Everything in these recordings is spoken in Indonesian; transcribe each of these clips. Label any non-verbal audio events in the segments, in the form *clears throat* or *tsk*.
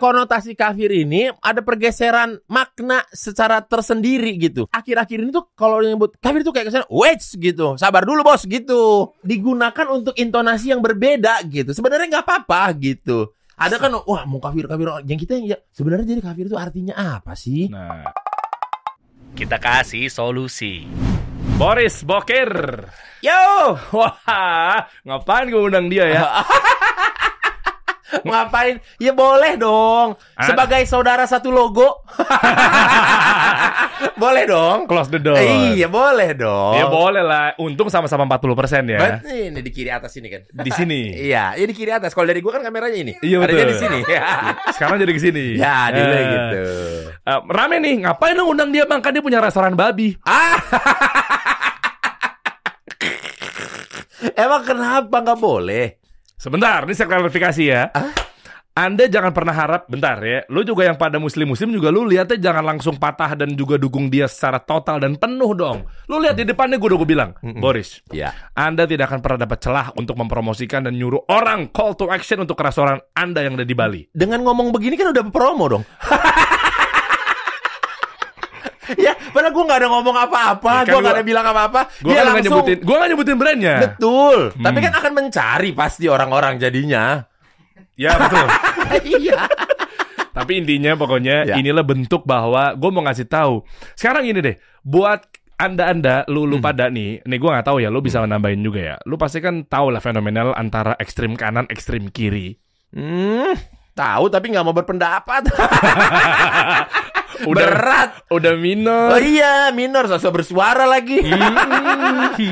konotasi kafir ini ada pergeseran makna secara tersendiri gitu. Akhir-akhir ini tuh kalau nyebut kafir tuh kayak kesan wait gitu, sabar dulu bos gitu. Digunakan untuk intonasi yang berbeda gitu. Sebenarnya nggak apa-apa gitu. Ada kan wah mau kafir kafir yang kita yang ya sebenarnya jadi kafir itu artinya apa sih? Nah, kita kasih solusi. Boris Bokir. Yo, Wah, ngapain gue undang dia ya? *laughs* *laughs* ngapain? Ya boleh dong. Ah. Sebagai saudara satu logo. *laughs* boleh dong. Close the door. Iya, boleh dong. Ya boleh lah. Untung sama-sama 40% ya. Bet, ini di kiri atas ini kan. Di sini. *laughs* Iya, ini di kiri atas. Kalau dari gua kan kameranya ini. Iya, Adanya betul. di sini. Sekarang jadi ke sini. ya dulu Eh, gitu. eh, rame nih, ngapain lu undang dia bang? Kan dia punya restoran babi. Ah. Emang kenapa nggak boleh? Sebentar, ini saya klarifikasi ya. Ah? Anda jangan pernah harap, bentar ya. Lu juga yang pada muslim-muslim juga lu lihatnya jangan langsung patah dan juga dukung dia secara total dan penuh dong. Lu lihat di depannya gue udah gue bilang, Boris, Ya. Anda tidak akan pernah dapat celah untuk mempromosikan dan nyuruh orang call to action untuk restoran Anda yang ada di Bali. Dengan ngomong begini kan udah promo dong. *laughs* ya, padahal gua nggak ada ngomong apa-apa, Ya, kan gua nggak gua- ada bilang apa-apa. Gue Dia kan langsung nyebutin, gue nggak nyebutin brandnya. betul. Tapi Hmm. kan akan mencari pasti orang-orang jadinya. Ya betul. *laughs* iya. Tapi intinya pokoknya Ya. inilah bentuk bahwa gue mau ngasih tahu. Sekarang ini deh, buat anda-anda, lu Hmm. lu pada nih, nih gue nggak tahu ya, lu bisa nambahin juga ya. Lu pasti kan tahu lah fenomenal antara ekstrim kanan, ekstrim kiri. Hmm, tahu tapi nggak mau berpendapat. *laughs* Udah Berat. udah minor. Oh iya, minor sosok bersuara lagi.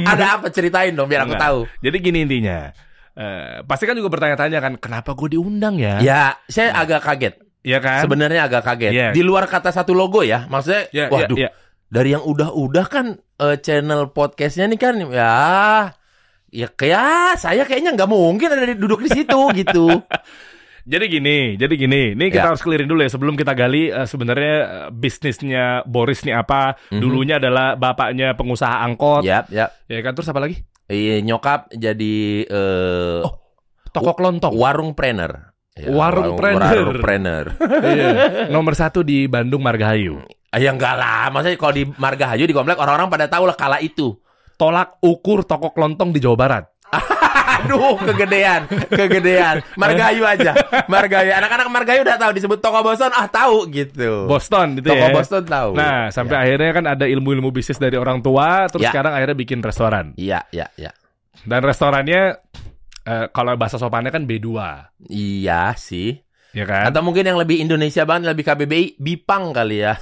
Ada apa ceritain dong biar aku Enggak. tahu. Jadi gini intinya. Eh, pasti kan juga bertanya-tanya kan, kenapa gue diundang ya? Ya, saya agak kaget. Iya kan? Sebenarnya agak kaget. Iya. Di luar kata satu logo ya, maksudnya, Ya, ya, waduh, ya. dari yang udah-udah kan eh, channel podcastnya nih kan, ya, ya kayak saya kayaknya nggak mungkin ada duduk di situ gitu. *laughs* Jadi gini, jadi gini. Ini kita Ya. harus clearin dulu ya sebelum kita gali eh, sebenarnya eh, bisnisnya Boris nih apa? Dulunya adalah bapaknya pengusaha angkot. ya, ya. Ya kan terus apa lagi? Iya, nyokap jadi eh, Oh, Toko kelontong. warung planner. Ya, Warung planner. Warung planner. *laughs* Iya. Nomor satu di Bandung Margahayu. Ah, ya enggak lah, maksudnya kalau di Margahayu di komplek orang-orang pada tahu lah kala itu. Tolak ukur toko kelontong di Jawa Barat. Aduh, kegedean, kegedean. Margahayu aja. Margahayu. Anak-anak Margahayu udah tahu disebut toko Boston, ah tahu gitu. Boston gitu Toko ya. Boston tahu. Nah, sampai akhirnya kan ada ilmu-ilmu bisnis dari orang tua, terus Ya. sekarang akhirnya bikin restoran. Iya, iya, iya. Dan restorannya eh, kalau bahasa sopannya kan B2, Iya sih. ya kan? Atau mungkin yang lebih Indonesia banget, lebih KBBI, Bipang kali ya.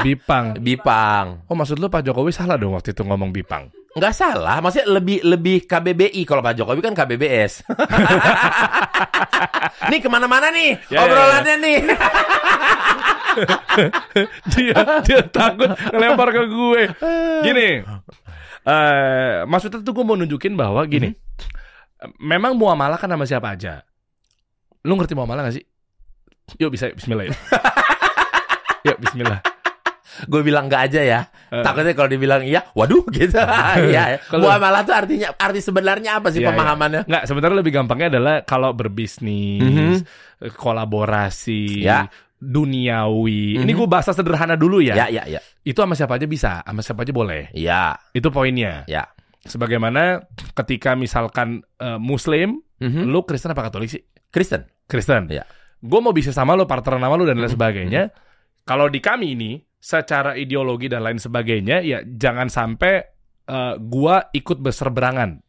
Bipang. Bipang. Oh, maksud lu Pak Jokowi salah dong waktu itu ngomong Bipang. Nggak salah, maksudnya lebih lebih KBBI. Kalau Pak Jokowi kan KBBS. *laughs* nih ke mana-mana nih Ya, ya, obrolannya nih. *laughs* dia dia takut ngelempar ke gue. Gini, eh maksudnya tuh gue mau nunjukin bahwa gini, memang muamalah kan sama siapa aja. Lu ngerti muamalah gak sih? Yuk bisa Bismillah yuk. *laughs* yuk Bismillah. Gue bilang nggak aja ya. Eh. Takutnya kalau dibilang iya, waduh gitu. *laughs* Iya. Kalau- Muamalah tuh artinya arti sebenarnya apa sih Iya, pemahamannya? Nggak, sebenarnya lebih gampangnya adalah kalau berbisnis, Mhm. kolaborasi, Ya. duniawi. Ini Mhm. gue bahasa sederhana dulu ya. Ya, ya, ya. Itu sama siapa aja bisa, sama siapa aja boleh. Ya, Itu poinnya. ya. Sebagaimana ketika misalkan eh, Muslim, Mhm. lu Kristen apa Katolik sih? Kristen. Kristen. Iya. Gue mau bisa sama lu, partner sama lu dan lain Mhm. sebagainya. Kalau di kami ini, secara ideologi dan lain sebagainya, ya jangan sampai eh, gua ikut berseberangan.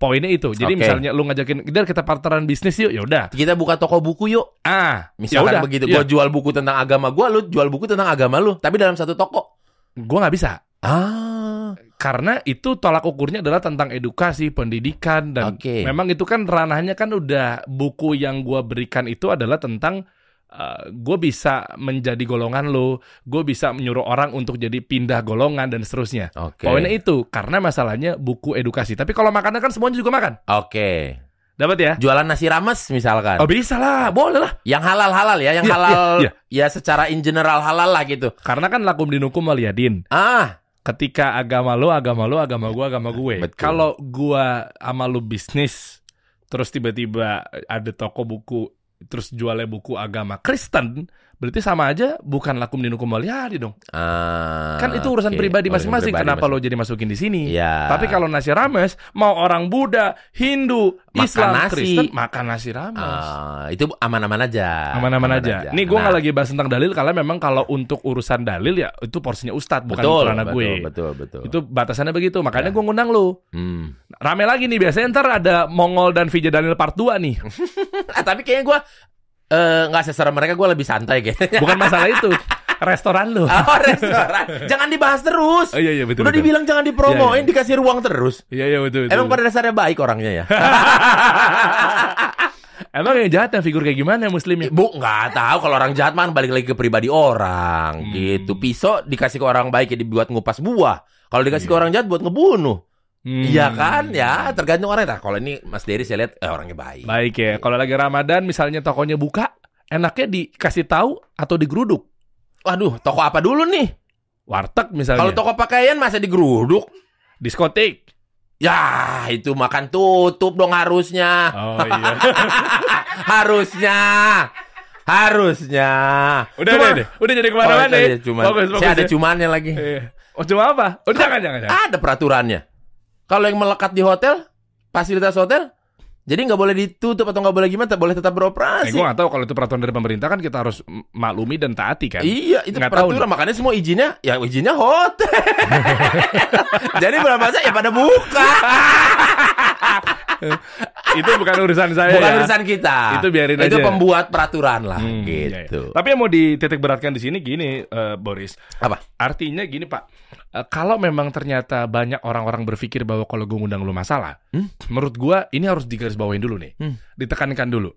Poinnya itu. Jadi Oke. misalnya lu ngajakin, "Dar kita partneran bisnis yuk." Ya udah. Kita buka toko buku yuk. Ah, Misalkan yaudah. begitu, Iya. gue jual buku tentang agama gue, lu jual buku tentang agama lu, tapi dalam satu toko. Gua nggak bisa. Ah, Karena itu tolak ukurnya adalah tentang edukasi, pendidikan dan Oke. memang itu kan ranahnya kan udah buku yang gua berikan itu adalah tentang gue bisa menjadi golongan lo, gue bisa menyuruh orang untuk jadi pindah golongan dan seterusnya. oke. Poinnya itu karena masalahnya buku edukasi. Tapi kalau makanan kan semuanya juga makan, Oke. dapat ya? Jualan nasi rames misalkan. Oh bisa lah, boleh lah. Yang halal-halal ya, yang Iya, halal iya, ya secara in general halal lah gitu. Karena kan lakum dinukum waliyadin. Ah, Ketika agama lo, agama lo, agama gua, agama gue. Kalau gua sama lu bisnis, terus tiba-tiba ada toko buku terus jualnya buku agama Kristen, berarti sama aja bukan lakum dinukum waliyadi dong. Ah, Kan itu urusan oke. pribadi masing-masing. Kenapa masing- lo jadi masukin di sini? Iya. Tapi kalau nasi rames, mau orang Buddha, Hindu, Makan Islam, nasi. Kristen, makan nasi rames. Ah, itu aman-aman aja. Aman-aman aja. Nih gue Nah, nggak lagi bahas tentang dalil karena memang kalau untuk urusan dalil ya itu porsinya ustadz bukan betul, betul, gue. betul, betul. Itu batasannya begitu. Makanya Ya. gue ngundang lu. Hmm. Rame lagi nih biasanya ntar ada Mongol dan Vijay Daniel part 2 nih. *laughs* Tapi kayaknya gue eh, nggak seserem mereka, gue lebih santai kayaknya. *laughs* Bukan masalah itu. Restoran lu. *laughs* Oh, restoran. jangan dibahas terus. Oh iya iya betul. Udah betul. dibilang jangan dipromoin, Iya, iya. dikasih ruang terus. Iya iya betul. betul. Emang pada dasarnya baik orangnya ya? *laughs* Emang yang jahat yang figur kayak gimana muslimnya? Bu, nggak tahu kalau orang jahat mah balik lagi ke pribadi orang Hmm. gitu. Pisau dikasih ke orang baik ya dibuat ngupas buah. Kalau dikasih ke Iya. orang jahat buat ngebunuh. Hmm. Iya kan? Ya, tergantung orangnya. Nah, kalau ini Mas Dery saya lihat eh, orangnya baik. Baik ya. Kalau lagi Ramadan misalnya tokonya buka, enaknya dikasih tahu atau digeruduk. Waduh, toko apa dulu nih? Warteg misalnya. Kalau toko pakaian masa digeruduk? diskotik. Ya, itu makan tutup dong harusnya. Oh iya. *laughs* Harusnya. Harusnya. udah Cuma- udah deh. Udah jadi ke mana-mana Oh, iya, cuman. Saya ada ya. cumannya lagi. Iya. Oh cuma apa? Oh jangan jangan jangan. Ada peraturannya. Kalau yang melekat di hotel, fasilitas hotel, jadi nggak boleh ditutup atau nggak boleh gimana, tetap boleh tetap Eh, beroperasi. gue gak tahu kalau itu peraturan dari pemerintah kan kita harus maklumi dan taati kan. Iya, itu Nggak tahu peraturan. Makanya semua izinnya, ya izinnya hotel. *laughs* Jadi bulan puasa ya pada buka. *laughs* itu bukan urusan saya Bukan ya. urusan kita. Itu biarin Itu aja. pembuat peraturan lah, Hmm, iya, iya. gitu. Tapi yang mau dititik beratkan di sini gini, eh, Boris. Apa? Artinya gini Pak, Eh, kalau memang ternyata banyak orang-orang berpikir bahwa kalau gue ngundang lu masalah, Hmm? menurut gua ini harus digarisbawahin dulu nih, Hmm. ditekankan dulu.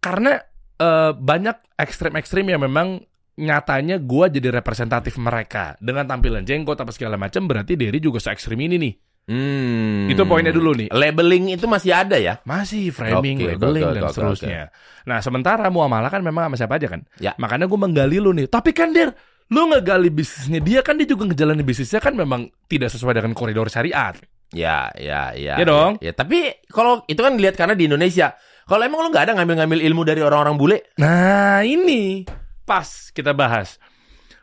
Karena eh, banyak ekstrim-ekstrim yang memang nyatanya gua jadi representatif mereka dengan tampilan jenggot apa segala macam berarti Derry juga se ekstrim ini nih. Hmm. Itu poinnya dulu nih. Labeling itu masih ada ya? Masih framing, Oke, labeling oke, dan seterusnya. Nah, sementara muamalah kan memang sama siapa aja kan? Ya. Makanya gue menggali lu nih. Tapi kan Der, lu ngegali bisnisnya dia kan dia juga ngejalanin bisnisnya kan memang tidak sesuai dengan koridor syariat. Ya, ya, ya. Iya dong. Ya, tapi kalau itu kan dilihat karena di Indonesia. Kalau emang lu nggak ada ngambil-ngambil ilmu dari orang-orang bule, Nah, ini pas kita bahas.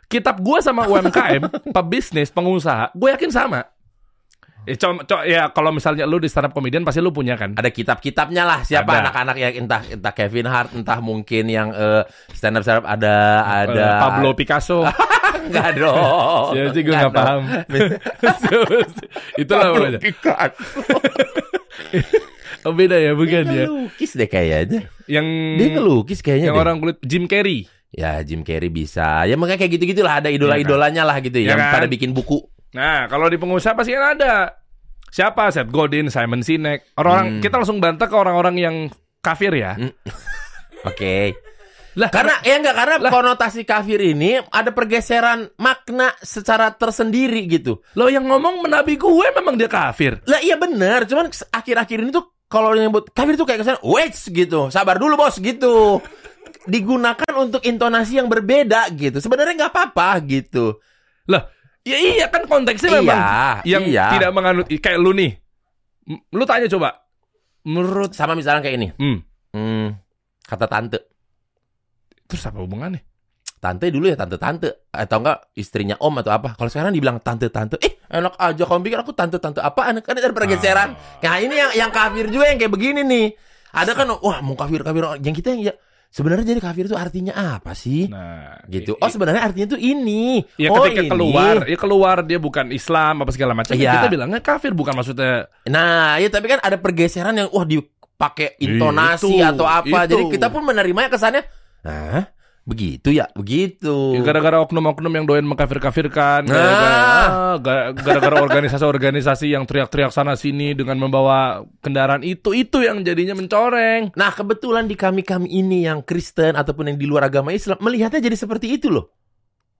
Kitab gua sama UMKM, *laughs* pebisnis, pengusaha, gue yakin sama. Eh, co- co- ya kalau misalnya lu di stand up comedian pasti lu punya kan? ada kitab-kitabnya lah. Siapa anak-anak yang entah entah Kevin Hart, entah mungkin yang eh, stand up stand up ada ada Eh, Pablo Picasso. *laughs* Enggak dong. Saya sih gue Nggak nggak paham. *laughs* Itulah Pablo. Picasso. *laughs* Oh, beda ya, bukan Dia ya. ngelukis deh kayaknya. Yang Dia ngelukis kayaknya yang deh. orang kulit Jim Carrey. Ya Jim Carrey bisa. Ya makanya kayak gitu-gitu lah ada idola-idolanya lah gitu Iya yang kan? pada bikin buku. Nah, kalau di pengusaha pasti kan ada. Siapa? Seth Godin, Simon Sinek. Orang-orang Hmm. kita langsung bantah ke orang-orang yang kafir ya. Hmm. *laughs* Oke. Lah, Karena ya enggak karena konotasi kafir ini ada pergeseran makna secara tersendiri gitu. lo yang ngomong menabi gue memang dia kafir. Lah iya benar, cuman akhir-akhir ini tuh kalau yang nyebut kafir tuh kayak kesan wait gitu. Sabar dulu bos gitu. Digunakan untuk intonasi yang berbeda gitu. Sebenarnya nggak apa-apa gitu. Lah, ya iya kan konteksnya Iya, memang yang iya. tidak menganut kayak lu nih. Lu tanya coba. Menurut Sama misalnya kayak ini. hmm, Hmm, kata tante. terus apa hubungannya? Tante dulu ya tante-tante atau enggak istrinya om atau apa. Kalau sekarang dibilang tante-tante, eh enak aja kamu pikir aku tante-tante apaan? Kan ada pergeseran. Nah, ini yang yang kafir juga yang kayak begini nih. Ada kan wah mau kafir kafir yang kita yang ya sebenarnya jadi kafir itu artinya apa sih? Nah, gitu. Oh sebenarnya artinya tuh ini. Ya oh, ketika ini. keluar, ya keluar dia bukan Islam apa segala macam. ya Iya. Kita bilangnya kafir bukan maksudnya Nah, ya tapi kan ada pergeseran yang wah dipakai intonasi Itu, atau apa. itu. Jadi kita pun menerimanya kesannya, "Hah? Begitu ya? Begitu." Ya, gara-gara oknum-oknum yang doyan mengkafir-kafirkan, Nah. gara-gara ah, gara- gara-gara organisasi-organisasi yang teriak-teriak sana sini dengan membawa kendaraan itu itu yang jadinya mencoreng. Nah, kebetulan di kami-kami ini yang Kristen ataupun yang di luar agama Islam melihatnya jadi seperti itu loh.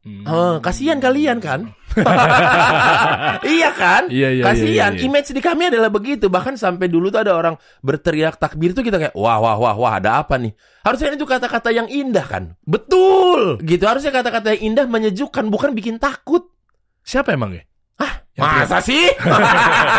Hmm. Oh, kasihan kalian kan? *laughs* iya kan? Iya, iya, Kasihan. iya, iya. Image di kami adalah begitu. Bahkan sampai dulu tuh ada orang berteriak takbir tuh kita kayak wah wah wah wah ada apa nih? Harusnya itu kata-kata yang indah kan? Betul. Gitu. Harusnya kata-kata yang indah menyejukkan bukan bikin takut. Siapa emang ya? Yang Masa sih?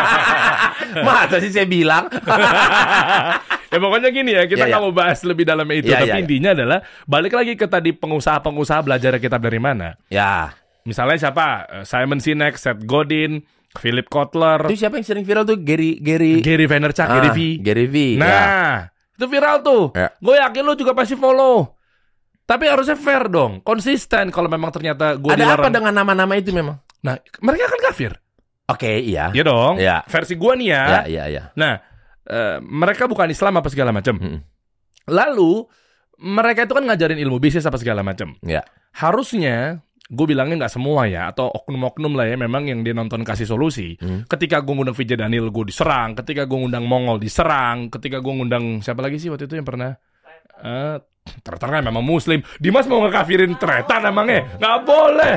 *laughs* Masa sih saya bilang? *laughs* ya pokoknya gini ya, kita Iya, nggak iya. mau bahas lebih dalam itu. Iya, tapi iya, iya. intinya adalah balik lagi ke tadi pengusaha-pengusaha belajar kitab dari mana. Ya. Misalnya siapa? Eh, Simon Sinek, Seth Godin, Philip Kotler, Itu siapa yang sering viral tuh? Gary Gary Gary Vaynerchuk, Ah, Gary V. Gary V. ya. Nah, itu viral tuh. Ya. Gue yakin lu juga pasti follow. Tapi harusnya fair dong, konsisten kalau memang ternyata gue Ada apa dengan nama-nama itu memang? Nah, mereka kan kafir. Oke, iya. Iya dong. Iya. Versi gue nih ya. Ya, iya, iya. Nah, eh, mereka bukan Islam apa segala macam. Mm-mm. Lalu mereka itu kan ngajarin ilmu bisnis apa segala macam. Ya. Harusnya gue bilangnya nggak semua ya atau oknum-oknum lah ya memang yang dia nonton kasih solusi. Hmm. Ketika gue ngundang Vijay Daniel gue diserang, ketika gue ngundang Mongol diserang, ketika gue ngundang siapa lagi sih waktu itu yang pernah eh Tretan kan memang muslim. Dimas mau ngekafirin Tretan emangnya? Nggak boleh.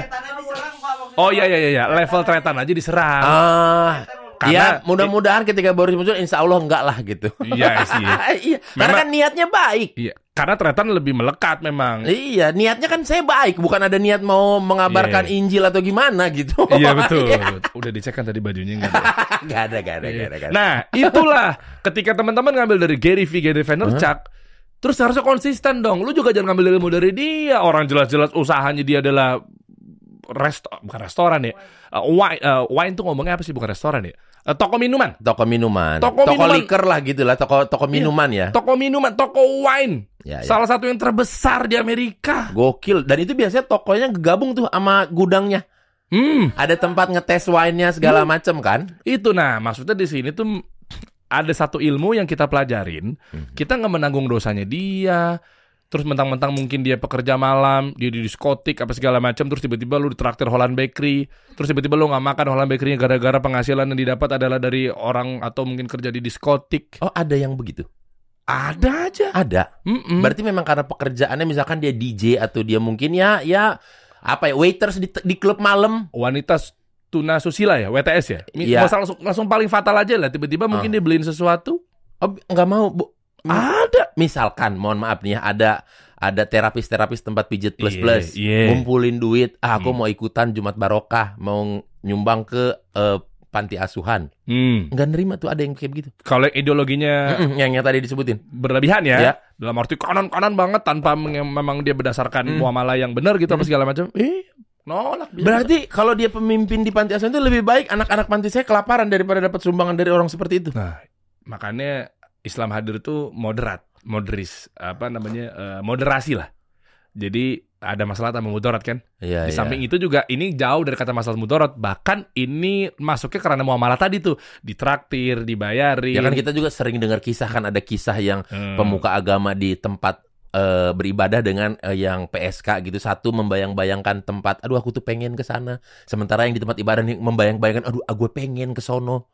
Oh iya iya iya, iya. level Tretan aja diserang. Ah, Karena- Iya, mudah-mudahan ketika Boris muncul insya Allah enggak lah gitu. Iya sih. *laughs* iya, karena kan niatnya baik. Iya, karena Tretan lebih melekat memang. Iya, niatnya kan saya baik, bukan ada niat mau mengabarkan Iya. Injil atau gimana gitu. Iya *laughs* betul. Iya. Udah dicek kan tadi bajunya *laughs* nggak ada. Nggak ada, nggak ada, nggak ada. Nah, itulah ketika teman-teman ngambil dari Gary V, Gary Vaynerchuk, terus harusnya konsisten dong. Lu juga jangan ngambil ilmu dari dia. Orang jelas-jelas usahanya dia adalah resto bukan restoran ya. Uh, wine, uh, wine tuh ngomongnya apa sih bukan restoran ya? Uh, toko minuman. Toko minuman, Toko toko, minuman. liker lah gitu lah, toko toko minuman ya. Toko minuman, toko wine. Ya, ya. Salah satu yang terbesar di Amerika. Gokil. Dan itu biasanya tokonya gabung tuh sama gudangnya. Hmm, Ada tempat ngetes wine-nya segala macem kan? itu nah maksudnya di sini tuh *tsk* ada satu ilmu yang kita pelajarin. Mhm. Kita nggak menanggung dosanya dia. Terus mentang-mentang mungkin dia pekerja malam, dia di diskotik apa segala macam, terus tiba-tiba lu ditraktir Holland Bakery, terus tiba-tiba lu nggak makan Holland Bakery gara-gara penghasilan yang didapat adalah dari orang atau mungkin kerja di diskotik. Oh, ada yang begitu. Ada aja. Ada. Mm-mm. Berarti memang karena pekerjaannya misalkan dia DJ atau dia mungkin ya ya apa ya waiters di, di klub malam. wanita tuna susila ya, WTS ya. Iya. Masa langsung, langsung paling fatal aja lah. Tiba-tiba mungkin dia beliin sesuatu. Oh, nggak mau, Bu. Ada. Misalkan, mohon maaf nih ya, ada ada terapis-terapis tempat pijet plus Iya, plus, iya. ngumpulin duit. Ah, aku Hmm. mau ikutan Jumat Barokah, mau nyumbang ke eh, panti asuhan. Hmm. Nggak nerima tuh ada yang kayak begitu. Kalau ideologinya Mm-mm, yang yang tadi disebutin. berlebihan ya, Ya. dalam arti kanan-kanan banget tanpa memang dia berdasarkan Hmm. muamalah yang benar gitu apa segala macam. Eh, nolak. biasa. Berarti kalau dia pemimpin di panti asuhan itu lebih baik anak-anak panti saya kelaparan daripada dapat sumbangan dari orang seperti itu. Nah, makanya Islam hadir itu moderat, moderis, apa namanya eh, moderasi lah. Jadi ada masalah sama mudarat kan. Iya, Di iya. samping itu juga ini jauh dari kata masalah mudarat. Bahkan ini masuknya karena muamalah tadi tuh ditraktir, dibayari. Ya kan kita juga sering dengar kisah kan ada kisah yang Hmm. pemuka agama di tempat eh, beribadah dengan eh, yang PSK gitu satu membayang-bayangkan tempat aduh aku tuh pengen ke sana sementara yang di tempat ibadah nih membayang-bayangkan aduh ah, gue pengen ke sono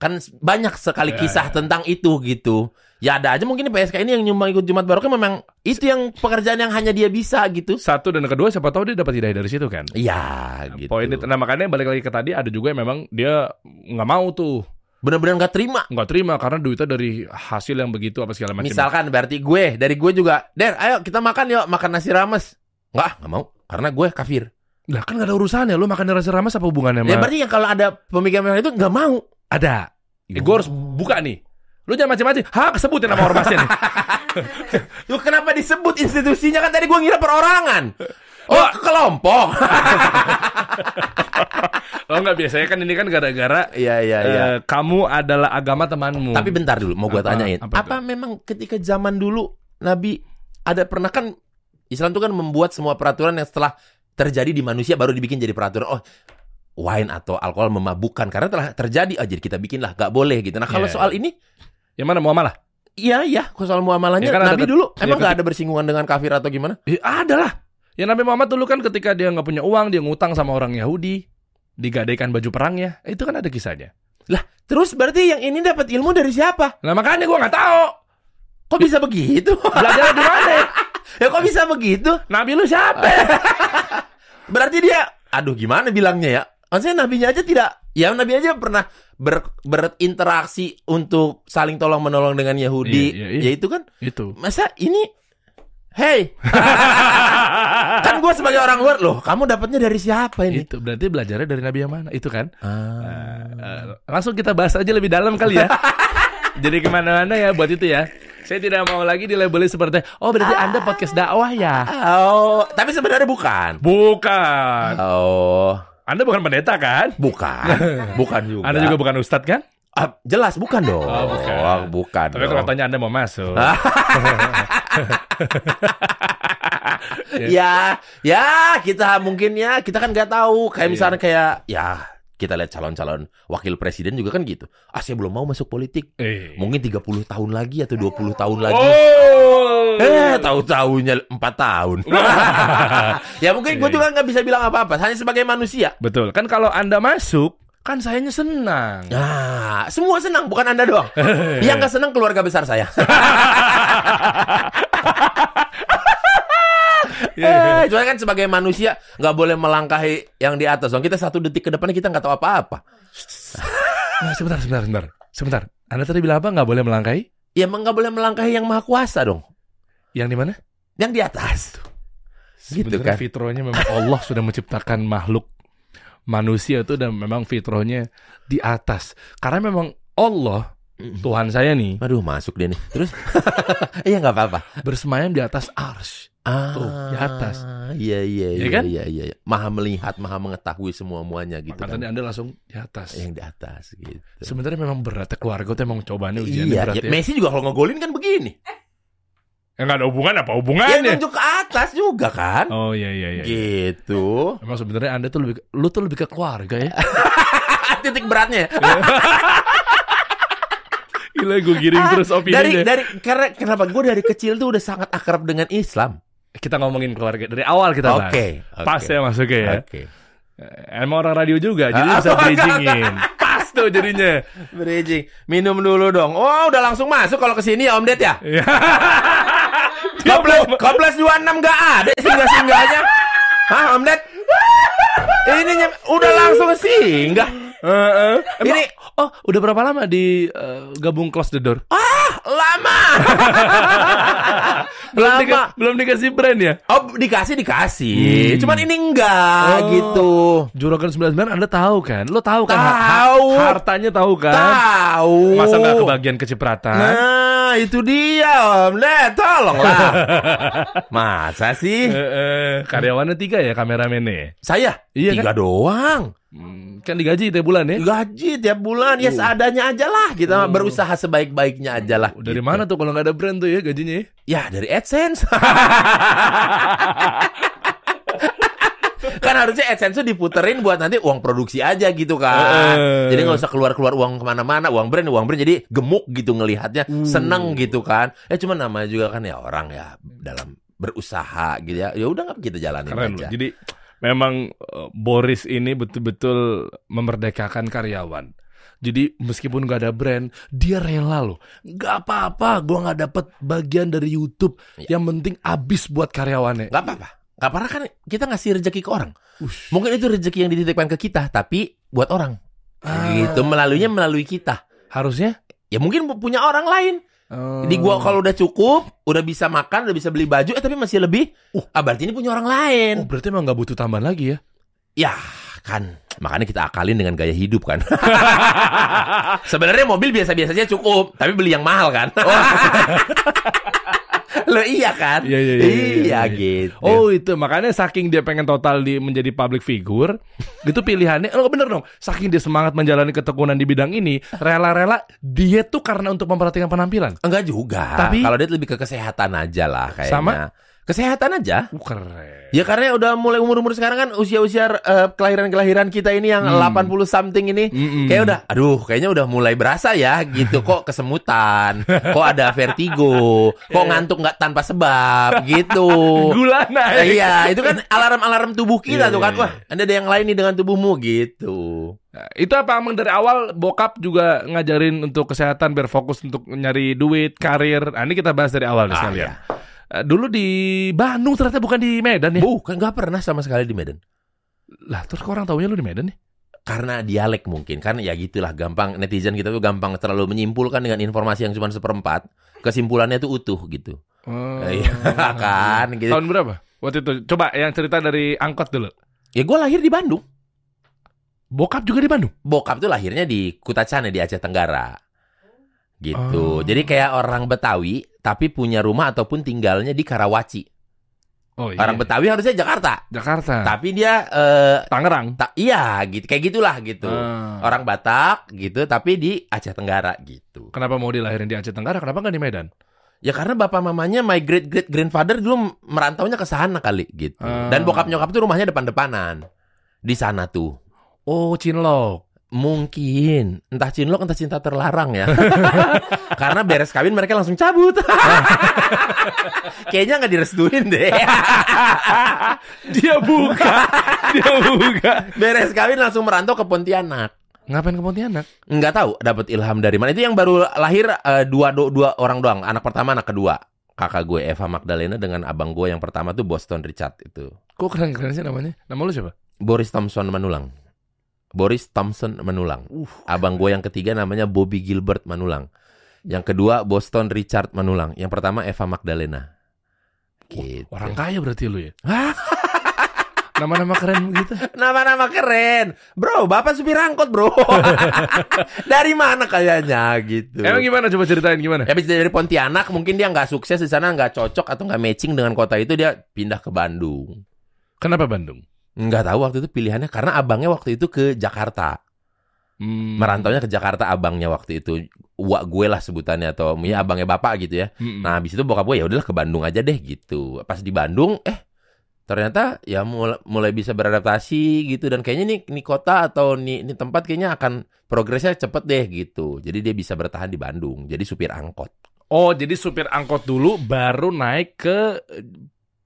kan banyak sekali Ya, kisah ya. tentang itu gitu ya ada aja mungkin PSK ini yang nyumbang ikut Jumat Barokah memang itu yang pekerjaan yang hanya dia bisa gitu Satu dan kedua siapa tahu dia dapat hidayah dari situ kan. ya gitu Poin itu, nah makanya balik lagi ke tadi ada juga yang memang dia nggak mau tuh benar-benar nggak terima nggak terima karena duitnya dari hasil yang begitu apa segala macam. Misalkan berarti gue dari gue juga, Der, ayo kita makan yuk, makan nasi rames. Enggak, nggak mau, karena gue kafir. lah kan gak ada urusannya lu makan nasi rames apa hubungannya Ya berarti yang kalau ada pemikiran itu nggak mau. Ada. Eh, gue harus buka nih. Lu jangan macam-macam. Hah, sebutin nama ormasnya nih. *laughs* Lu kenapa disebut institusinya kan tadi gue ngira perorangan. Oh, kelompok. *laughs* Oh enggak biasanya kan ini kan gara-gara Iya iya iya. eh, kamu adalah agama temanmu. Tapi bentar dulu, mau gue Apa- tanyain. apa Apa, memang ketika zaman dulu Nabi ada pernah kan Islam itu kan membuat semua peraturan yang setelah terjadi di manusia baru dibikin jadi peraturan. Oh, wine atau alkohol memabukkan karena telah terjadi. Oh, jadi kita bikin lah, nggak boleh gitu. Nah kalau Iya. soal ini yang mana muamalah? Iya iya, kalau soal muamalahnya Ya kan ada Nabi ket- dulu ya emang nggak ada bersinggungan dengan kafir atau gimana? Eh, ada lah. Yang Nabi Muhammad dulu kan ketika dia nggak punya uang, dia ngutang sama orang Yahudi, digadaikan baju perangnya. Itu kan ada kisahnya. Terus berarti yang ini dapat ilmu dari siapa? Nah makanya gua nggak tahu. Kok bisa begitu? Belajar di mana? *laughs* ya kok bisa begitu? Nabi lu siapa? *laughs* Berarti dia, aduh gimana bilangnya ya? Maksudnya nabinya aja tidak, ya nabi aja pernah ber- berinteraksi untuk saling tolong menolong dengan Yahudi. Iya, iya, iya. Ya itu kan, Itu. masa ini, hey, *laughs* kan gue sebagai orang luar loh, kamu dapatnya dari siapa ini? Itu berarti belajarnya dari Nabi yang mana? Itu kan. Ah. Eh, langsung kita bahas aja lebih dalam kali ya. *laughs* Jadi ke mana-mana ya buat itu ya. Saya tidak mau lagi dilabeli seperti oh berarti Anda podcast dakwah ya. Oh, tapi sebenarnya bukan. Bukan. Oh, Anda bukan pendeta kan? bukan. *laughs* Bukan juga. Anda juga bukan ustadz kan? Ah, jelas bukan dong. Oh, bukan. bukan Tapi dong. katanya Anda mau masuk. *laughs* ya, ya kita mungkin ya kita kan nggak tahu. Kayak Iya. misalnya kayak ya kita lihat calon-calon wakil presiden juga kan gitu. Ah, saya belum mau masuk politik. Eh. Mungkin 30 tahun lagi atau 20 tahun lagi. Oh. Eh, tahu-tahunya 4 tahun. *laughs* ya mungkin gue Iya, juga nggak bisa bilang apa-apa. Hanya sebagai manusia. Betul. Kan kalau Anda masuk, kan sayanya senang. Nah, semua senang, bukan Anda doang. *laughs* Yang nggak senang keluarga besar saya. *laughs* Eh, cuma kan sebagai manusia nggak boleh melangkahi yang di atas dong. Kita satu detik ke depannya kita nggak tahu apa-apa. Nah, sebentar, sebentar, sebentar. Sebentar. Anda tadi bilang apa? Nggak boleh melangkahi? Ya emang nggak boleh melangkahi yang maha kuasa dong. Yang di mana? Yang di atas. Gitu Sebenarnya kan. fitrahnya memang Allah sudah menciptakan makhluk manusia itu dan memang fitrahnya di atas. Karena memang Allah Tuhan saya nih Aduh masuk dia nih. Terus? *laughs* Iya nggak apa-apa. bersemayam di atas ars. Ah, Tuh, di atas. Iya iya Iya iya kan? iya iya. iya. Maha melihat, maha mengetahui semua muanya gitu Maka kan. Anda langsung di atas. Yang di atas gitu. Sebenarnya memang berat ya keluarga itu emang cobaannya ujiannya Iya, berat ya, ya. Messi juga kalau ngegolin kan begini. Ya nggak ada hubungan apa Ya hubungannya? nunjuk ke atas juga kan. Oh iya iya iya. Gitu. Memang sebenarnya Anda tuh lebih lu tuh lebih ke keluarga ya. *laughs* Titik beratnya. *laughs* Gila gue giring terus dari opininya. dari karena kenapa gue dari kecil tuh udah sangat akrab dengan Islam. Kita ngomongin keluarga dari awal kita bahas. Oke. Pas oke. ya masuknya ya. Oke. Emang orang radio juga, jadi Ah, bisa *laughs* bridgingin. Pas tuh jadinya. Bridging. Minum dulu dong. Oh, udah langsung masuk kalau ke sini ya Om Ded ya. Iya. Koples Koples 26 enggak ada singgah-singgahnya. Hah, Om Ded? Ini udah langsung singgah. Heeh. Ini Ini oh, udah berapa lama di eh, gabung close the door? ah, lama. *laughs* Belum, lama. dika- belum dikasih brand ya? Oh, dikasih dikasih. Hmm. Cuman ini enggak Oh. gitu. Juragan 99 Anda tahu kan? Lo tahu kan? Tahu. hartanya tahu kan? Tahu. Masa nggak kebagian kecipratan? Nah, itu dia Om. Nah, tolonglah. *laughs* Masa sih? Eh, eh, karyawannya tiga ya kameramennya? Saya Iya tiga doang. Hmm, kan digaji tiap bulan ya? Gaji tiap bulan ya seadanya aja lah. Kita Oh. berusaha sebaik-baiknya aja lah. Dari gitu. mana tuh kalau nggak ada brand tuh ya gajinya? ya? Ya dari AdSense. *laughs* kan harusnya AdSense tuh diputerin buat nanti uang produksi aja gitu kan. Eh. Jadi nggak usah keluar-keluar uang ke mana-mana, uang brand, uang brand. Jadi gemuk gitu ngelihatnya, Uh. seneng gitu kan. Ya cuma namanya juga kan ya orang ya dalam berusaha gitu ya. Ya udah nggak kita jalanin Keren loh. aja. Jadi memang eh, Boris ini betul-betul memerdekakan karyawan. Jadi meskipun nggak ada brand, dia rela loh. Nggak apa-apa, gua nggak dapet bagian dari YouTube. Ya. Yang penting abis buat karyawannya. Nggak apa-apa. Nggak apa kan kita ngasih rezeki ke orang. Ush. Mungkin itu rezeki yang dititipkan ke kita, tapi buat orang. Ah. Gitu melaluinya melalui kita. Harusnya Ya mungkin punya orang lain. Di gua kalau udah cukup, udah bisa makan, udah bisa beli baju, eh tapi masih lebih. Uh, ah, berarti ini punya orang lain. Oh, berarti emang nggak butuh tambahan lagi ya? Ya, kan. Makanya kita akalin dengan gaya hidup kan. *laughs* Sebenarnya mobil biasa-biasa aja cukup, tapi beli yang mahal kan. *laughs* *laughs* Lo iya kan? Iya, iya, iya, iya, iya. gitu. Oh itu makanya saking dia pengen total di menjadi public figure, *laughs* itu pilihannya. Oh bener dong. Saking dia semangat menjalani ketekunan di bidang ini, rela-rela dia tuh karena untuk memperhatikan penampilan. Enggak juga. Tapi- kalau dia lebih ke kesehatan aja lah kayaknya. Sama? Kesehatan aja. Uh, keren. Ya karena udah mulai umur-umur sekarang kan usia-usia eh, kelahiran-kelahiran kita ini yang Hmm. 80 something ini Mm-mm. kayak udah aduh kayaknya udah mulai berasa ya gitu *laughs* kok kesemutan, kok ada vertigo, kok *laughs* ngantuk nggak tanpa sebab gitu. gula naik. iya, itu kan alarm-alarm tubuh kita Iya, tuh kan. iya, Wah, ada yang lain nih dengan tubuhmu gitu. Nah, itu apa emang dari awal bokap juga ngajarin untuk kesehatan biar fokus untuk nyari duit, karir. Nah, ini kita bahas dari awal nih Ah, sekalian. iya. Eh, Dulu di Bandung ternyata bukan di Medan ya. Bukan nggak pernah sama sekali di Medan. Lah, terus kok orang taunya lu di Medan nih? Karena dialek mungkin kan ya gitulah gampang netizen kita tuh gampang terlalu menyimpulkan dengan informasi yang cuma seperempat. Kesimpulannya tuh utuh gitu. Oh. Iya, *laughs* kan, gitu. Tahun berapa? Waktu itu coba yang cerita dari angkot dulu. Ya gue lahir di Bandung. Bokap juga di Bandung. Bokap tuh lahirnya di Kutacane di Aceh Tenggara. Gitu. Oh. Jadi kayak orang Betawi tapi punya rumah ataupun tinggalnya di Karawaci. Oh iya. Orang Betawi harusnya Jakarta. Jakarta. Tapi dia eh Tangerang. tak iya gitu kayak gitulah gitu. Ah. Orang Batak gitu tapi di Aceh Tenggara gitu. Kenapa mau dilahirin di Aceh Tenggara? Kenapa nggak di Medan? Ya karena bapak mamanya my great great grandfather dulu merantaunya ke sana kali gitu. Ah. Dan bokap nyokap tuh rumahnya depan-depanan. Di sana tuh. Oh, Cinlok. Mungkin entah cinlok entah cinta terlarang ya. *laughs* Karena beres kawin mereka langsung cabut. *laughs* Kayaknya nggak direstuin deh. *laughs* Dia buka. Dia buka. beres kawin langsung merantau ke Pontianak. Ngapain ke Pontianak? Nggak tahu dapat ilham dari mana. Itu yang baru lahir eh, dua, dua dua orang doang. Anak pertama, anak kedua. Kakak gue Eva Magdalena dengan abang gue yang pertama tuh Boston Richard itu. Kok keren-keren sih namanya? Nama lu siapa? Boris Thompson Manulang. Boris Thompson Manulang. Uh. Abang gue yang ketiga namanya Bobby Gilbert Manulang. Yang kedua Boston Richard Manulang. Yang pertama Eva Magdalena. Gitu. Orang kaya berarti lu ya? *laughs* Nama-nama keren gitu. Nama-nama keren. Bro, bapak supir angkot bro. *laughs* dari mana kayaknya gitu. Emang gimana? Coba ceritain gimana? Habis dari Pontianak mungkin dia nggak sukses di sana nggak cocok atau nggak matching dengan kota itu dia pindah ke Bandung. Kenapa Bandung? Nggak tahu waktu itu pilihannya karena abangnya waktu itu ke Jakarta. Hmm. Merantaunya ke Jakarta abangnya waktu itu. Wak gue lah sebutannya atau ya abangnya bapak gitu ya. Mm-mm. Nah, habis itu bokap gue ya udahlah ke Bandung aja deh gitu. Pas di Bandung eh ternyata ya mulai, mulai bisa beradaptasi gitu dan kayaknya nih nih kota atau nih, nih tempat kayaknya akan progresnya cepet deh gitu. Jadi dia bisa bertahan di Bandung. Jadi supir angkot. Oh, jadi supir angkot dulu baru naik ke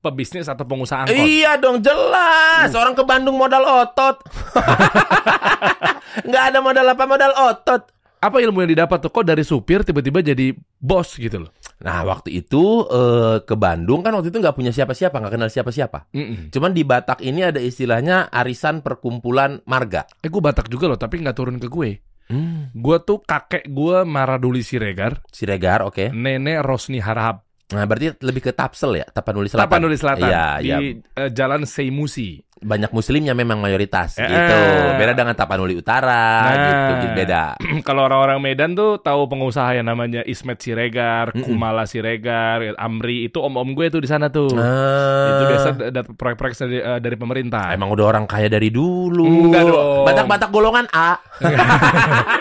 pebisnis atau pengusaha angkot. Iya dong jelas. Orang ke Bandung modal otot. *laughs* Nggak ada modal apa modal otot. Apa ilmu yang didapat tuh? Kok dari supir tiba-tiba jadi bos gitu loh? Nah waktu itu eh, ke Bandung kan waktu itu nggak punya siapa-siapa nggak kenal siapa-siapa. Mm-mm. Cuman di Batak ini ada istilahnya arisan perkumpulan marga. Eh, gue Batak juga loh, tapi nggak turun ke gue. Hmm. Gue tuh kakek gue Maraduli Siregar, Siregar, oke. nenek Rosni Harahap, Nah berarti lebih ke Tapsel ya, Tapanuli Selatan. Tapanuli Selatan, Iya, di eh, Jalan Seimusi. Banyak muslimnya memang mayoritas Eh, gitu. eh. Beda dengan Tapanuli Utara Nah. gitu, gitu beda. *clears throat* Kalau orang-orang Medan tuh tahu pengusaha yang namanya Ismet Siregar, Mm-mm. Kumala Siregar, Amri itu om-om gue tuh di sana tuh. Ah. Itu biasa dapat proyek-proyek dari, eh, dari pemerintah. Emang udah orang kaya dari dulu. Enggak dong. Batak-batak golongan A. *laughs*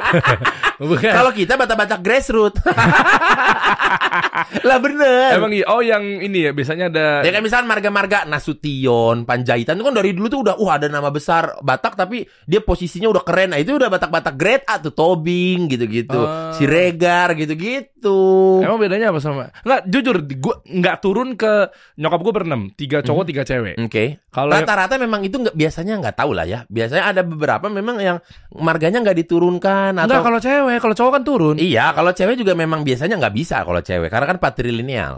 Kalau kita batak-batak grassroots. *laughs* lah bener. Emang iya. Oh yang ini ya biasanya ada. Ya kayak misalnya marga-marga Nasution, Panjaitan itu kan dari dulu tuh udah wah ada nama besar Batak tapi dia posisinya udah keren. Nah, itu udah Batak-Batak grade A tuh Tobing gitu-gitu. Ah. Siregar gitu-gitu. Emang bedanya apa sama? Nggak, jujur, gue nggak turun ke nyokap gue berenam, tiga cowok, tiga cewek. Oke. Kalau yang- Rata-rata memang itu nggak biasanya nggak tahu lah ya. Biasanya ada beberapa memang yang marganya nggak diturunkan atau Enggak kalau cewek, kalau cowok kan turun. Iya, kalau cewek juga memang biasanya nggak bisa kalau cewek karena kan patrilineal.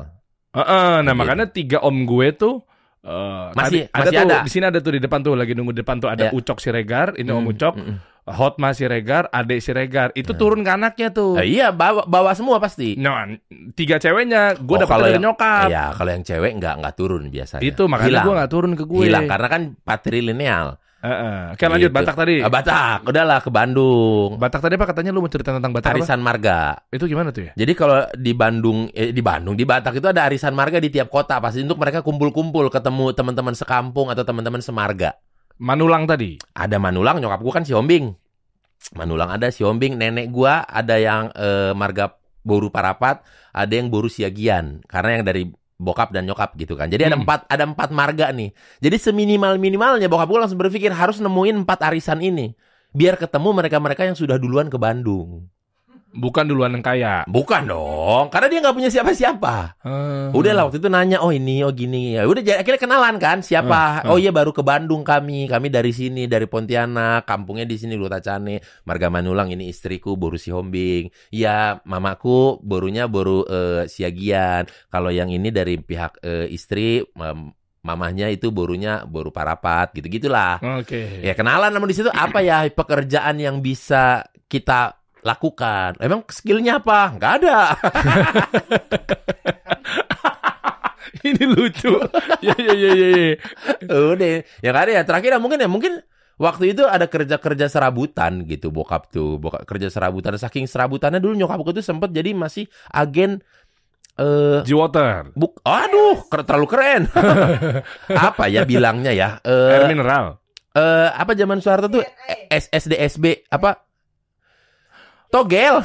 Heeh, nah Gitu. makanya tiga om gue tuh eh, Masih- tadi- masih tuh, ada. Di sini ada tuh di depan tuh lagi nunggu di depan tuh ada Ya. Ucok Siregar, ini Om Hmm, Ucok, mm, mm. Hotma Siregar, Ade Siregar. Itu turun ke anaknya tuh. Eh, iya, bawa bawa semua pasti. Nah, tiga ceweknya gue Oh, kalau dari yang- nyokap. Iya, kalau yang cewek nggak nggak turun biasanya. Itu makanya gue nggak turun ke gue. Hilang karena kan patrilineal. Heeh. Oke lanjut Gitu. Batak tadi. Ah, Batak, udahlah ke Bandung. Batak tadi apa katanya lu mau cerita tentang Batak apa? Arisan marga. Itu gimana tuh ya? Jadi kalau di Bandung, eh, di Bandung, di Batak itu ada arisan marga di tiap kota. Pasti untuk mereka kumpul-kumpul, ketemu teman-teman sekampung atau teman-teman semarga. Manulang tadi. Ada Manulang, nyokap gua kan si Ombing. Manulang ada si Ombing, nenek gua ada yang eh, marga Boru Parapat, ada yang Boru Siagian. Karena yang dari bokap dan nyokap gitu kan. Jadi ada Hmm. empat ada empat marga nih. Jadi seminimal minimalnya bokap gua langsung berpikir harus nemuin empat arisan ini. Biar ketemu mereka-mereka yang sudah duluan ke Bandung. Bukan duluan yang kaya. Bukan dong, karena dia nggak punya siapa-siapa. Hmm. Udah lah waktu itu nanya, oh ini, oh gini. Ya udah akhirnya kenalan kan siapa? Hmm, hmm. Oh iya baru ke Bandung kami, kami dari sini dari Pontianak, kampungnya di sini Lutacane, Marga Manulang ini istriku Boru Sihombing. Iya, mamaku borunya boru eh, Siagian. Kalau yang ini dari pihak eh, istri mam- mamahnya itu borunya boru Parapat gitu-gitulah. Oke. Ya kenalan namun di situ apa ya pekerjaan yang bisa kita lakukan? Emang skillnya apa? Nggak ada. *laughs* Ini lucu. ya ya ya ya. Udah, ya nggak ada ya. Terakhir ya mungkin ya mungkin Waktu itu ada kerja-kerja serabutan gitu bokap tuh, bokap kerja serabutan. Saking serabutannya dulu nyokapku tuh sempet jadi masih agen eh G-Water. buk aduh ker- terlalu keren. *laughs* apa ya bilangnya ya? Air Eh mineral. eh, apa zaman Soeharto tuh S SDSB apa? Togel.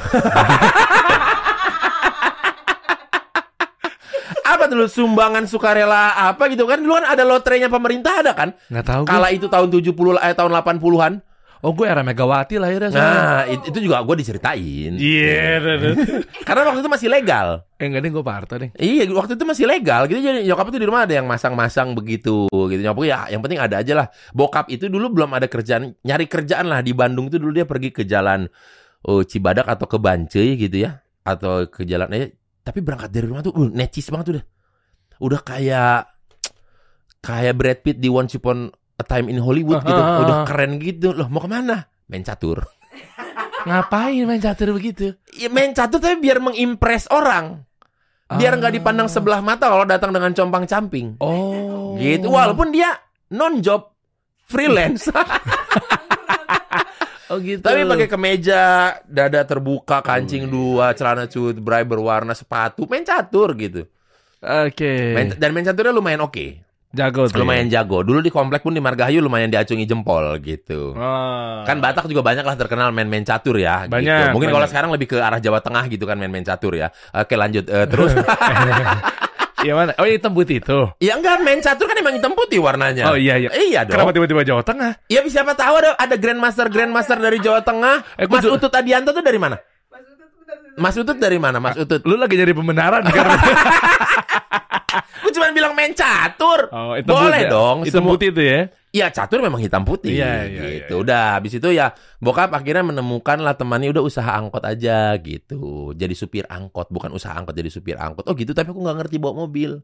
apa dulu sumbangan sukarela apa gitu kan dulu kan ada lotrenya pemerintah ada kan Nggak tahu gue. kala itu tahun 70 eh tahun 80-an Oh gue era Megawati lahirnya soalnya. nah it- itu juga gue diceritain Iya. dah. *laughs* karena waktu itu masih legal eh enggak deh gue Pak Harto deh. iya waktu itu masih legal gitu jadi nyokap itu di rumah ada yang masang-masang begitu gitu nyokap ya yang penting ada aja lah bokap itu dulu belum ada kerjaan nyari kerjaan lah di Bandung itu dulu dia pergi ke jalan oh, Cibadak atau ke Bancai gitu ya atau ke jalan aja tapi berangkat dari rumah tuh uh, necis banget udah. Udah kayak kayak Brad Pitt di Once Upon a Time in Hollywood gitu. Ah, ah, ah. udah keren gitu. Loh mau ke mana? Main catur. *laughs* Ngapain main catur begitu? ya, main catur tapi biar mengimpress orang. Biar nggak dipandang sebelah mata kalau datang dengan compang camping. Oh. gitu walaupun dia non job freelance *laughs* Oh gitu. tapi pakai kemeja dada terbuka kancing dua celana cut bray berwarna sepatu main catur gitu Oke. Main- dan main caturnya lumayan oke Jago tuh. lumayan jago dulu di komplek pun di Margahayu lumayan diacungi jempol gitu Ah. kan Batak juga banyak lah terkenal main-main catur ya gitu. Banyak, mungkin kalau sekarang lebih ke arah Jawa Tengah gitu kan main-main catur ya oke lanjut Eh, terus *laughs* *laughs* Iya mana? Oh hitam putih itu. ya enggak main catur kan emang hitam putih warnanya Oh iya iya. iya dong Kenapa tiba-tiba Jawa Tengah? Ya siapa tahu ada ada grandmaster grandmaster dari Jawa Tengah. Eh, Mas Utut Adianto tuh dari mana? Mas Utut dari mana? Mas Utut. Lu lagi nyari pembenaran kan? *laughs* Gue cuma bilang main catur. Oh, hitam Boleh putih. dong. Hitam Semua- putih itu ya. Iya catur memang hitam putih. Iya, iya, gitu. iya. Udah habis itu ya bokap akhirnya menemukan lah temannya udah usaha angkot aja gitu. Jadi supir angkot bukan usaha angkot jadi supir angkot. Oh gitu tapi aku nggak ngerti bawa mobil.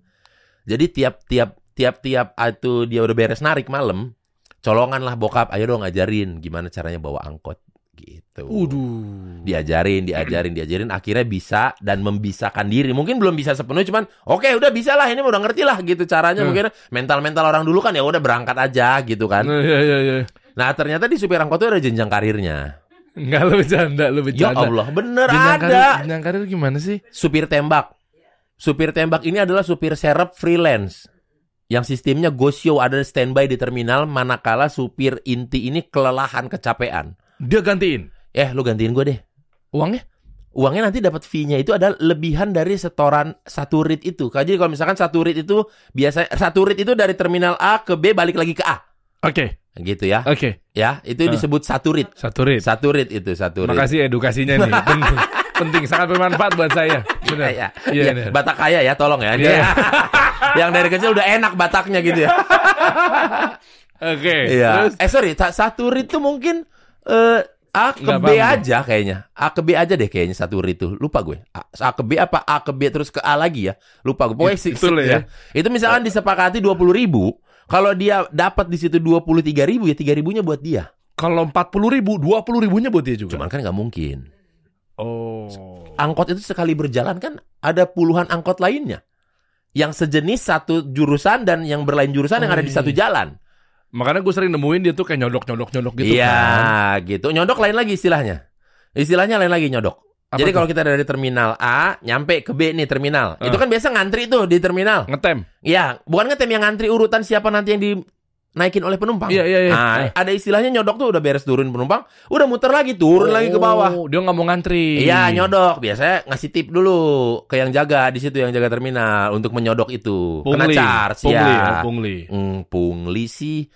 Jadi tiap tiap tiap tiap itu dia udah beres narik malam, colongan lah bokap, ayo dong ngajarin gimana caranya bawa angkot gitu. Uduh. diajarin, diajarin, diajarin, akhirnya bisa dan membisakan diri. Mungkin belum bisa sepenuhnya, cuman oke udah bisa lah, ini udah ngerti lah gitu caranya. Hmm. Mungkin mental-mental orang dulu kan ya udah berangkat aja gitu kan. Nah, Iya iya iya. Nah ternyata di supir angkot itu ada jenjang karirnya. Enggak lu bercanda, lu Ya bercanda. Allah, bener Jenjang ada. karir, jenjang karir gimana sih? Supir tembak. Supir tembak ini adalah supir serep freelance. Yang sistemnya go show ada standby di terminal manakala supir inti ini kelelahan kecapean. Dia gantiin Eh, lu gantiin gue deh. uangnya? uangnya nanti dapat fee-nya itu adalah lebihan dari setoran satu rit itu. Jadi kalau misalkan satu rit itu biasa satu rit itu dari terminal A ke B balik lagi ke A. Oke, Gitu ya. oke. Ya, itu Ah. disebut satu rit. Satu rit. Satu rit itu satu rit. Makasih edukasinya nih. *laughs* Penting, penting sangat bermanfaat buat saya. Benar. Iya, Iya, iya. benar. Batak kaya ya, tolong ya. Iya. *laughs* Yang dari kecil udah enak Bataknya gitu ya. *laughs* Oke. Iya. Terus Eh sorry, sa- satu rit itu mungkin eh A ke Nggak B paham aja kayaknya. A ke B aja deh kayaknya satu rit itu. Lupa gue. A, A ke B apa A ke B terus ke A lagi ya? Lupa gue. Pokoknya si- Itu loh si- ya. Itu misalkan disepakati 20 ribu. Kalau dia dapat di situ 23 ribu ya 3 ribunya buat dia. kalau 40 ribu, 20 ribunya buat dia juga. Cuman kan nggak mungkin. oh. Angkot itu sekali berjalan kan ada puluhan angkot lainnya. Yang sejenis satu jurusan dan yang berlain jurusan yang Oh, ada di iya. satu jalan. Makanya gue sering nemuin dia tuh kayak nyodok-nyodok-nyodok gitu Iya, kan. gitu. Nyodok lain lagi istilahnya. Istilahnya lain lagi nyodok. Apa Jadi kalau kita dari terminal A nyampe ke B nih terminal. Ah. Itu kan biasa ngantri tuh di terminal. ngetem. Iya, bukan ngetem yang ngantri urutan siapa nanti yang dinaikin oleh penumpang. Iya, iya, iya. Nah, Ah. ada istilahnya nyodok tuh udah beres turun penumpang, udah muter lagi turun lagi ke bawah. Oh, Dia nggak mau ngantri. Iya nyodok biasanya ngasih tip dulu ke yang jaga di situ yang jaga terminal untuk menyodok itu kena Pungli. charge Pungli ya, ya. pungli. Hmm, pungli sih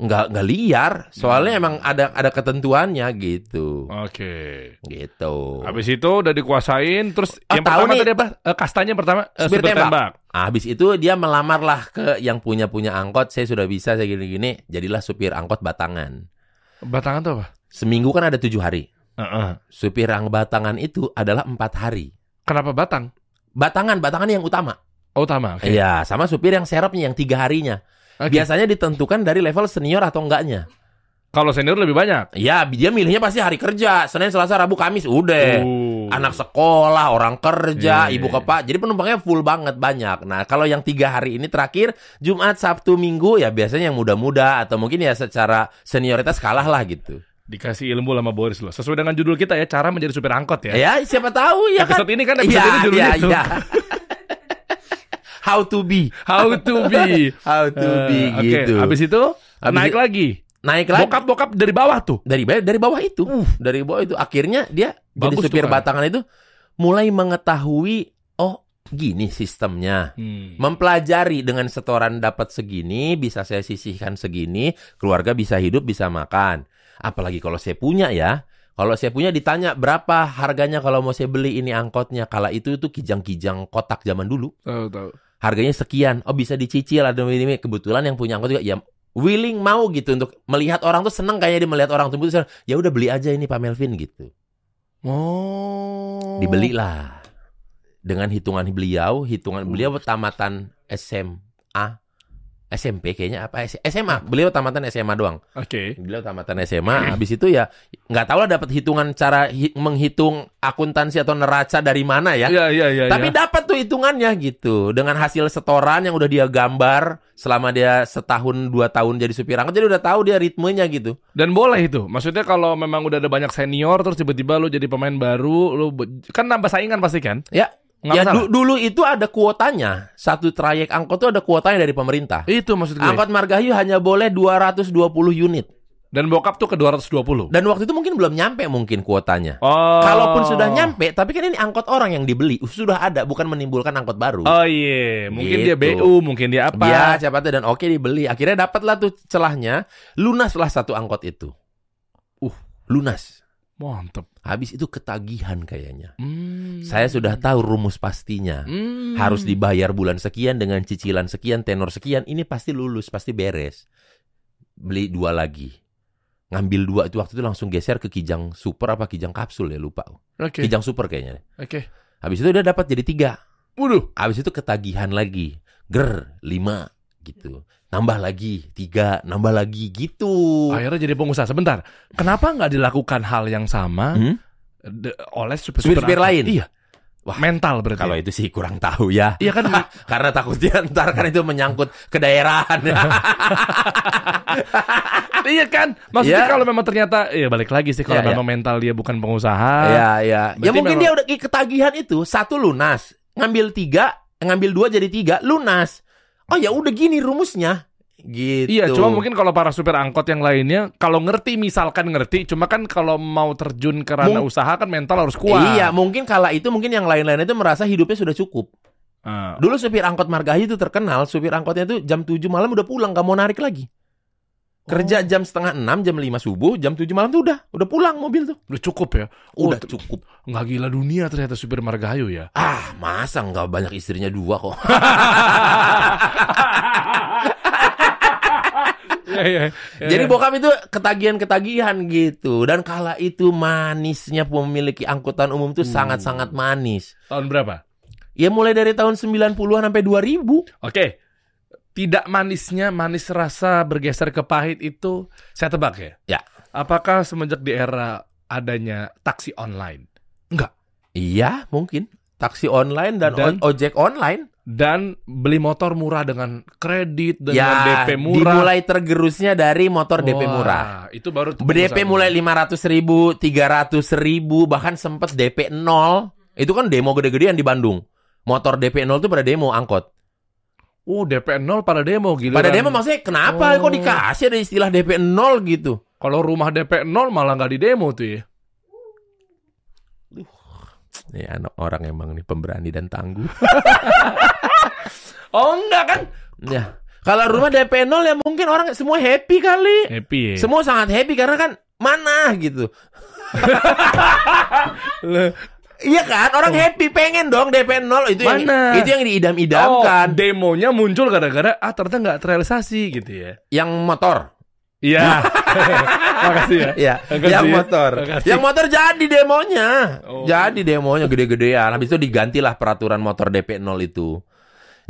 nggak nggak liar soalnya emang ada ada ketentuannya gitu Oke. gitu. Habis itu udah dikuasain, terus Ah, yang tahu pertama nih. tadi apa? Eh, kastanya pertama eh, Supir tembak. tembak. Habis itu dia melamar lah ke yang punya punya angkot saya sudah bisa saya gini-gini jadilah supir angkot batangan. Batangan tuh apa? Seminggu kan ada tujuh hari. Heeh. Supir ang batangan itu adalah empat hari. Kenapa batang? Batangan batangan yang utama. Oh, utama. Oke. Iya, sama supir yang serapnya yang tiga harinya. Oke. Biasanya ditentukan dari level senior atau enggaknya. Kalau senior lebih banyak. Ya, dia milihnya pasti hari kerja, Senin, Selasa, Rabu, Kamis, udah. Oh. Anak sekolah, orang kerja, Iya, ibu iya, kepak. Jadi penumpangnya full banget banyak. Nah, kalau yang tiga hari ini terakhir Jumat, Sabtu, Minggu ya biasanya yang muda-muda atau mungkin ya secara senioritas kalah lah gitu. Dikasih ilmu sama Boris loh. Sesuai dengan judul kita ya, cara menjadi supir angkot ya. Ya, siapa tahu ya Episode kan. ini kan episode Iya, ini judulnya iya, itu. iya. *laughs* How to be. How to be. *laughs* How to be Eh, Oke, gitu. habis itu Habis naik itu- lagi. Naik lagi Bokap-bokap dari bawah tuh. dari dari bawah itu. Dari bawah itu akhirnya dia jadi Bagus tuh, supir kan? batangan itu mulai mengetahui oh gini sistemnya. Hmm. Mempelajari dengan setoran dapat segini, bisa saya sisihkan segini, keluarga bisa hidup, bisa makan. Apalagi kalau saya punya ya. Kalau saya punya ditanya berapa harganya kalau mau saya beli ini angkotnya. Kala itu itu kijang-kijang kotak zaman dulu. Tahu tahu. Harganya sekian. Oh bisa dicicil ada ini ini. kebetulan yang punya angkot juga ya willing mau gitu untuk melihat orang tuh seneng kayaknya dia melihat orang tuh ya udah beli aja ini Pak Melvin gitu. Oh. Dibelilah. Dengan hitungan beliau, hitungan beliau tamatan SMA, SMP kayaknya apa SMA. Beliau tamatan SMA doang. Oke. Beliau tamatan SMA. Habis itu ya nggak tahu lah dapat hitungan cara hi- menghitung akuntansi atau neraca dari mana ya. Iya iya iya. Tapi iya. dapat tuh hitungannya gitu dengan hasil setoran yang udah dia gambar selama dia setahun dua tahun jadi supir angkot jadi udah tahu dia ritmenya gitu. Dan boleh itu. Maksudnya kalau memang udah ada banyak senior terus tiba-tiba lu jadi pemain baru, lu be- kan nambah saingan pasti kan? Ya, Nggak ya du- dulu itu ada kuotanya. Satu trayek angkot tuh ada kuotanya dari pemerintah. Itu maksud gue. Angkot Margahayu hanya boleh 220 unit. Dan bokap tuh ke 220. Dan waktu itu mungkin belum nyampe mungkin kuotanya. Oh. Kalaupun sudah nyampe, tapi kan ini angkot orang yang dibeli, sudah ada, bukan menimbulkan angkot baru. Oh iya, mungkin dia Gitu. BU, mungkin dia apa? Ya, siapa tahu dan oke dibeli. Akhirnya dapatlah tuh celahnya, lunaslah satu angkot itu. Uh, lunas. Mantep. Habis itu ketagihan kayaknya. Hmm. Saya sudah tahu rumus pastinya. Hmm. Harus dibayar bulan sekian dengan cicilan sekian, tenor sekian. Ini pasti lulus, pasti beres. Beli dua lagi. Ngambil dua itu waktu itu langsung geser ke Kijang Super apa Kijang Kapsul ya lupa. Oke. Kijang Super kayaknya. Oke. Habis itu udah dapat jadi tiga. Waduh. Habis itu ketagihan lagi. Ger, lima gitu. Nambah lagi, tiga, nambah lagi gitu. Akhirnya jadi pengusaha. Sebentar. Kenapa nggak dilakukan hal yang sama Hmm? de- oleh supir Supir-supir lain? Iya. Wah, Mental berarti. Kalau itu sih kurang tahu ya. Iya kan *laughs* Karena takutnya ntar kan itu menyangkut kedaerahan. *laughs* iya kan? Maksudnya Iya. kalau memang ternyata ya balik lagi sih kalau Iya, memang mental dia bukan pengusaha. Iya, iya. Ya mungkin memang- dia udah ketagihan itu satu lunas, ngambil tiga, ngambil dua jadi tiga, lunas. Oh ya udah gini rumusnya. Gitu. Iya, cuma mungkin kalau para supir angkot yang lainnya kalau ngerti misalkan ngerti, cuma kan kalau mau terjun ke ranah Mung- usaha kan mental harus kuat. Iya, mungkin kala itu mungkin yang lain-lain itu merasa hidupnya sudah cukup. Ah. Dulu supir angkot Margahayu itu terkenal, supir angkotnya itu jam 7 malam udah pulang, gak mau narik lagi. Kerja jam setengah 6, jam 5 subuh, jam 7 malam tuh udah, udah pulang mobil tuh. Udah cukup ya. Oh, Udah cukup. nggak gila dunia ternyata supir Margahayu ya. Ah, masa nggak banyak istrinya dua kok. Iya, *laughs* iya. Jadi bokap itu ketagihan-ketagihan gitu. Dan kala itu manisnya memiliki angkutan umum tuh sangat-sangat manis. tahun berapa? Ya mulai dari tahun 90-an sampai 2000. Oke. Tidak manisnya, manis rasa bergeser ke pahit itu saya tebak ya. Ya. Apakah semenjak di era adanya taksi online? Enggak. Iya, mungkin. Taksi online dan, Dan- ojek online. Dan beli motor murah dengan kredit dengan ya, DP murah. dimulai tergerusnya dari motor DP Wah, murah. Itu baru DP mulai 500 ribu, 300 ribu, bahkan sempet DP 0. Itu kan demo gede-gedean di Bandung. Motor DP 0 tuh pada demo angkot. Oh, DP 0 pada demo gitu. Pada demo maksudnya kenapa Oh. kok dikasih ada istilah DP 0 gitu? Kalau rumah DP 0 malah nggak di demo tuh ya. Nih anak orang emang nih pemberani dan tangguh. *laughs* Oh enggak kan? ya. Kalau rumah DP 0 ya mungkin orang semua happy kali. Happy ya. Semua sangat happy karena kan mana gitu. *laughs* Iya kan, orang happy pengen dong DP 0 itu yang Mana? itu yang Oh, diidam-idamkan. demonya muncul gara-gara ah ternyata nggak terrealisasi gitu ya. Yang motor. Iya. *laughs* Makasih ya. Iya, yang ya. motor. Makasih. Yang motor jadi demonya. Oh. Jadi demonya gede-gedean. Habis itu digantilah peraturan motor DP 0 itu.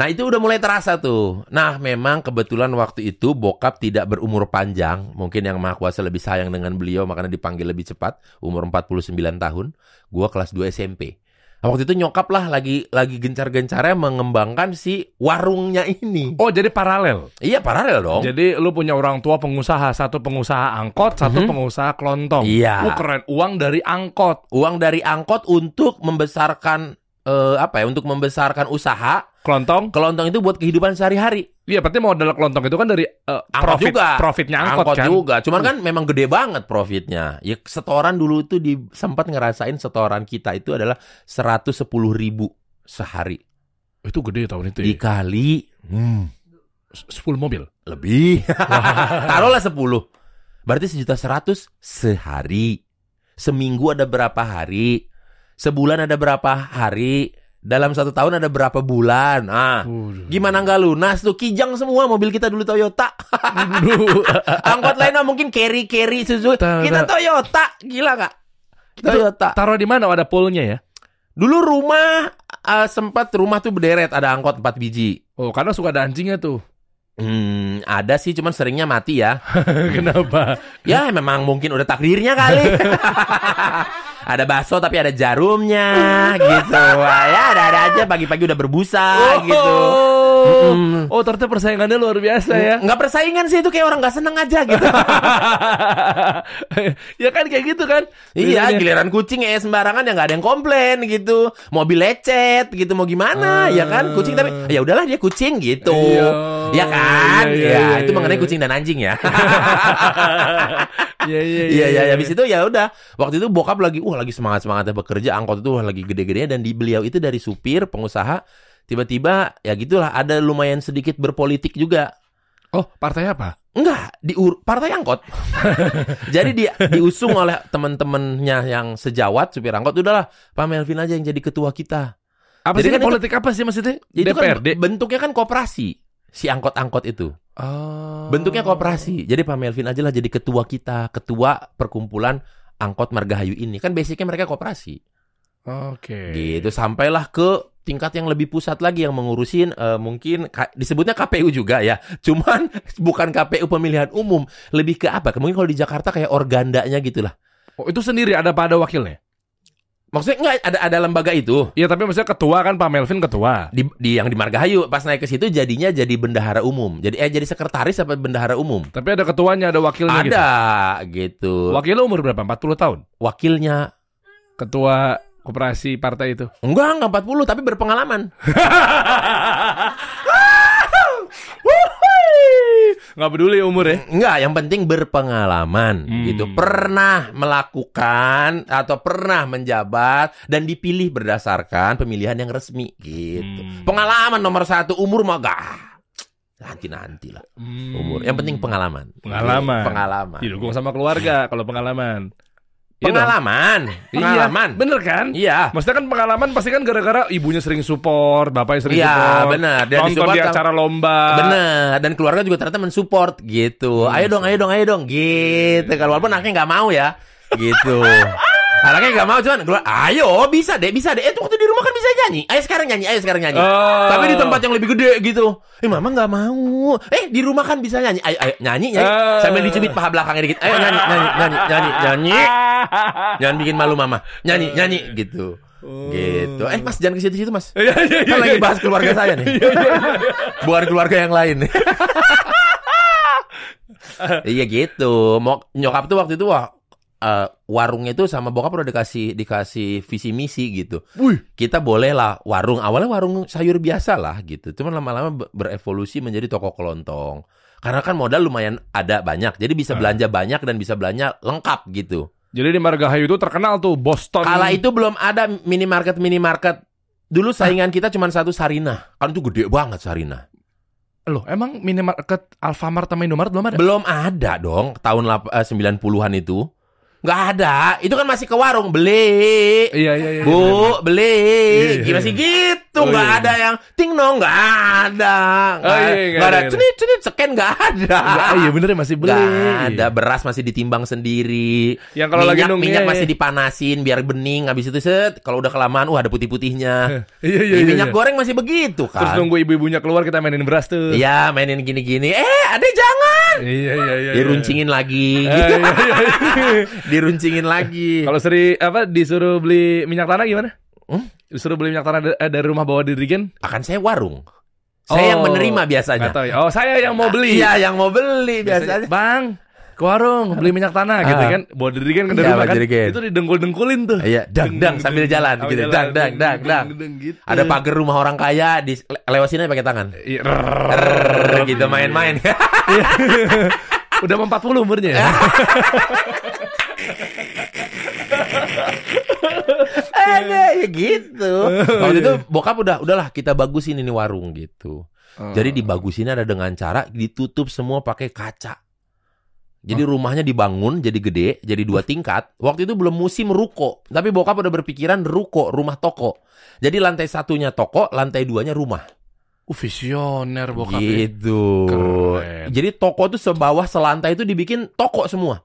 Nah itu udah mulai terasa tuh. Nah memang kebetulan waktu itu bokap tidak berumur panjang. Mungkin yang maha kuasa lebih sayang dengan beliau makanya dipanggil lebih cepat. Umur 49 tahun. Gua kelas 2 SMP. Nah, waktu itu nyokap lah lagi lagi gencar-gencarnya mengembangkan si warungnya ini. Oh, jadi paralel. Iya paralel dong. Jadi lu punya orang tua pengusaha, satu pengusaha angkot, satu pengusaha kelontong. Iya. Oh, keren. Uang dari angkot. Uang dari angkot untuk membesarkan eh, apa ya? Untuk membesarkan usaha. Kelontong? Kelontong itu buat kehidupan sehari-hari. Iya, berarti modal kelontong itu kan dari eh, Angkot profit, juga. profitnya angkot, kan. juga. Cuman kan memang gede banget profitnya. Ya setoran dulu itu di sempat ngerasain setoran kita itu adalah 110 ribu sehari. Itu gede tahun itu. Ya. Dikali hmm, 10 mobil. lebih. *laughs* Taruhlah 10. Berarti sejuta seratus sehari. Seminggu ada berapa hari? Sebulan ada berapa hari? Dalam satu tahun ada berapa bulan? Ah, gimana nggak lunas tuh? Kijang semua mobil kita dulu Toyota. *laughs* Angkot lainnya mungkin carry carry Suzuki. Ta- Kita ta- Toyota, gila nggak? Toyota. Taruh di mana? Ada poolnya ya? Dulu rumah eh, sempat rumah tuh berderet ada angkot 4 biji. Oh, karena suka ada anjingnya tuh. Hmm, ada sih cuman seringnya mati ya. *laughs* Kenapa? Ya memang mungkin udah takdirnya kali. *laughs* ada bakso tapi ada jarumnya gitu. Wah, ya ada-ada aja pagi-pagi udah berbusa gitu. Oh, Mm-mm. oh ternyata persaingannya luar biasa ya. Nggak persaingan sih itu kayak orang nggak seneng aja gitu. *laughs* ya kan kayak gitu kan? Iya, giliran kucing ya sembarangan ya nggak ada yang komplain gitu. Mobil lecet gitu mau gimana Ah. ya kan? Kucing tapi ya udahlah dia kucing gitu. Iya. Ya kan? Iya, iya, ya, iya, itu iya, mengenai iya. kucing dan anjing ya. Iya iya Iya iya habis itu ya udah. Waktu itu bokap lagi wah lagi semangat-semangatnya bekerja, angkot itu wah, lagi gede-gedenya dan di beliau itu dari supir, pengusaha tiba-tiba ya gitulah ada lumayan sedikit berpolitik juga. Oh, partai apa? Enggak, di partai angkot. *laughs* jadi di diusung oleh teman-temannya yang sejawat supir angkot udahlah Pak Melvin aja yang jadi ketua kita. Apa Jadi sih kan itu- politik apa sih maksudnya? Itu kan bentuknya kan koperasi si angkot-angkot itu. Oh. Bentuknya koperasi. Jadi Pak Melvin aja lah jadi ketua kita, ketua perkumpulan angkot Margahayu ini. Kan basicnya mereka koperasi. Oke. Gitu sampailah ke tingkat yang lebih pusat lagi yang mengurusin eh, mungkin disebutnya KPU juga ya. Cuman *laughs* bukan KPU pemilihan umum, lebih ke apa? Mungkin kalau di Jakarta kayak organdanya gitu lah. Oh, itu sendiri ada pada wakilnya? Maksudnya enggak ada ada lembaga itu. Iya, tapi maksudnya ketua kan Pak Melvin ketua. Di, di yang di Margahayu pas naik ke situ jadinya jadi bendahara umum. Jadi eh jadi sekretaris apa bendahara umum? Tapi ada ketuanya, ada wakilnya gitu. Ada gitu. Wakilnya umur berapa? 40 tahun. Wakilnya Ketua koperasi partai itu. enggak enggak 40 tapi berpengalaman. *laughs* Nggak peduli umur ya. Enggak, yang penting berpengalaman Hmm. gitu. Pernah melakukan atau pernah menjabat dan dipilih berdasarkan pemilihan yang resmi gitu. Hmm. Pengalaman nomor satu umur mah gak nanti nanti lah umur. Yang penting pengalaman. Hmm. Pengalaman. Pengalaman. Didukung sama keluarga kalau pengalaman. Iya dong. Pengalaman. Pengalaman. Iya, bener kan? Iya. Maksudnya kan pengalaman pasti kan gara-gara ibunya sering support, bapaknya sering Iya, support. benar. Dan Nonton di sama- acara lomba. Bener dan keluarga juga ternyata mensupport gitu. Hmm, Ayo dong, ayo dong, ayo dong gitu. Kalau walaupun anaknya nggak mau ya, gitu. *laughs* Anaknya nggak mau cuman keluar, ayo bisa deh, bisa deh. Eh tuh waktu di rumah kan bisa nyanyi. Ayo sekarang nyanyi, ayo sekarang nyanyi. Oh. Tapi di tempat yang lebih gede gitu. Eh mama nggak mau. Eh di rumah kan bisa nyanyi. Ayo, ayo nyanyi, nyanyi. Oh. Sambil dicubit paha belakangnya dikit. Ayo nyanyi, nyanyi, nyanyi, nyanyi, nyanyi. *laughs* Jangan bikin malu mama. Nyanyi, nyanyi gitu. Gitu. Eh Mas jangan ke situ-situ Mas. Iya, iya, Kan lagi iya. bahas keluarga saya nih. Bukan keluarga yang lain. *laughs* iya gitu. Mau nyokap tuh waktu itu wah eh, warungnya itu sama bokap udah dikasih dikasih visi misi gitu. Wih. Kita boleh lah warung awalnya warung sayur biasa lah gitu. Cuman lama-lama be- berevolusi menjadi toko kelontong. Karena kan modal lumayan ada banyak. Jadi bisa Ah. belanja banyak dan bisa belanja lengkap gitu. Jadi di Margahayu itu terkenal tuh Boston. Kala itu belum ada minimarket minimarket. Dulu saingan kita cuma satu Sarina. Kan itu gede banget Sarina. Loh, emang minimarket Alfamart sama Indomaret belum ada? Belum ada dong tahun lap- eh, 90-an itu. Nggak ada. Itu kan masih ke warung beli. Iya iya iya. Bu, beli. Iya, iya. Masih gitu. Oh, Nggak iya. ada yang ting nong. Nggak ada. Nggak Oh, iya, nggak nggak ada. ada, ada. Cenit, cenit, seken nggak ada. Nggak, iya bener ya, masih beli. Nggak ada. Beras masih ditimbang sendiri. Yang kalau lagi minyak, nung, minyak iya, masih iya. dipanasin biar bening. Habis itu set. Kalau udah kelamaan, wah ada putih-putihnya. *laughs* Iya iya iya. minyak iya. goreng masih begitu kan. Terus nunggu ibu-ibunya keluar kita mainin beras tuh. Iya, mainin gini-gini. Eh, adek jangan. Iya iya iya. Diruncingin lagi. iya. Eh, iya, iya, iya. *laughs* Diruncingin lagi. *laughs* Kalau seri apa disuruh beli minyak tanah gimana? Hmm? Disuruh beli minyak tanah da- dari rumah bawa dirigen? akan saya warung. Saya yang Oh, menerima biasanya. Tahu ya. Oh, saya yang mau beli. Iya, yang mau beli biasanya. Bang, ke warung beli minyak tanah gitu Ah. kan. Bawa dirigen kan dari Iya, rumah kan. dirigen. Itu didengkul-dengkulin tuh. Iya, dang dang sambil jalan Sambil gitu. Dang dang dang dang. gitu. Ada pagar rumah orang kaya di le- lewatin aja pakai tangan. Iya, gitu main-main. *laughs* Udah mau 40 umurnya ya. *laughs* Ada ya gitu. *laughs* Waktu itu bokap udah udahlah kita bagusin ini warung gitu. Jadi dibagusin ada dengan cara ditutup semua pakai kaca. Jadi rumahnya dibangun jadi gede, jadi dua tingkat. Waktu itu belum musim ruko, tapi bokap udah berpikiran ruko, rumah toko. Jadi lantai satunya toko, lantai duanya rumah. Uh, visioner bokap ya. gitu. Keren. Jadi toko tuh sebawah selantai itu dibikin toko semua.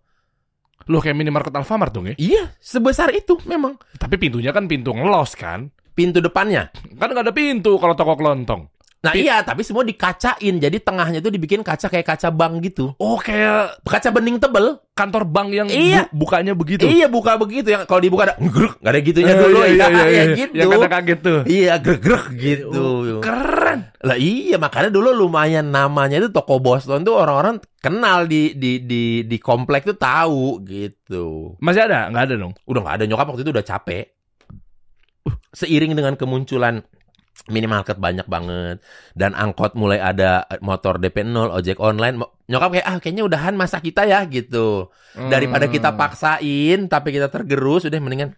Loh kayak minimarket Alfamart dong ya. Iya, sebesar itu memang. Tapi pintunya kan pintu ngelos kan. Pintu depannya. Kan nggak ada pintu kalau toko kelontong. Nah Pi- iya, tapi semua dikacain. Jadi tengahnya tuh dibikin kaca kayak kaca bank gitu. Oh kayak Kaca bening tebel. kantor bank yang Iya. bu- bukanya begitu. Iya buka begitu yang kalau dibuka ada ngruk, nggak ada gitunya Eh, dulu iya, ya, iya, iya, ya iya. gitu. Yang kata kaget tuh. Iya grek gitu. Keren. Lah iya makanya dulu lumayan namanya itu toko Boston tuh orang-orang kenal di di di di komplek tuh tahu gitu. Masih ada? Nggak ada dong. Udah nggak ada nyokap waktu itu udah capek. Uh, Seiring dengan kemunculan minimarket banyak banget dan angkot mulai ada eh, motor DP 0 ojek online nyokap kayak ah kayaknya udahan masa kita ya gitu daripada kita Hmm. paksain tapi kita tergerus udah mendingan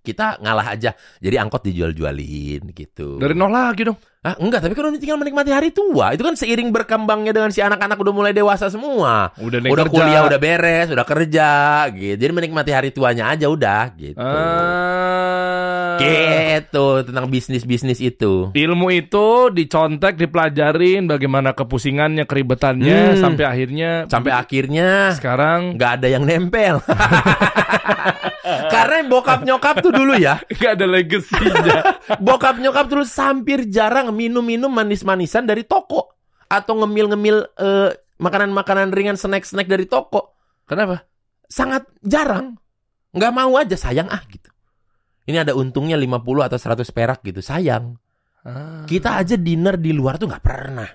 kita ngalah aja jadi angkot dijual-jualin gitu Dari nol lagi dong. ah enggak tapi kan udah tinggal menikmati hari tua itu kan seiring berkembangnya dengan si anak-anak udah mulai dewasa semua Udah udah kerja. kuliah udah beres udah kerja gitu jadi menikmati hari tuanya aja udah gitu Ah. Gitu tentang bisnis bisnis itu. Ilmu itu dicontek, dipelajarin bagaimana kepusingannya, keribetannya Hmm. sampai akhirnya sampai akhirnya sekarang nggak ada yang nempel. *laughs* Karena bokap nyokap tuh dulu ya. Nggak ada legasinya. *laughs* bokap nyokap dulu hampir jarang minum-minum manis-manisan dari toko. Atau ngemil-ngemil eh, makanan-makanan ringan snack-snack dari toko. Kenapa? sangat jarang. Nggak mau aja sayang ah gitu ini ada untungnya 50 atau 100 perak gitu sayang. Ah. kita aja dinner di luar tuh nggak pernah.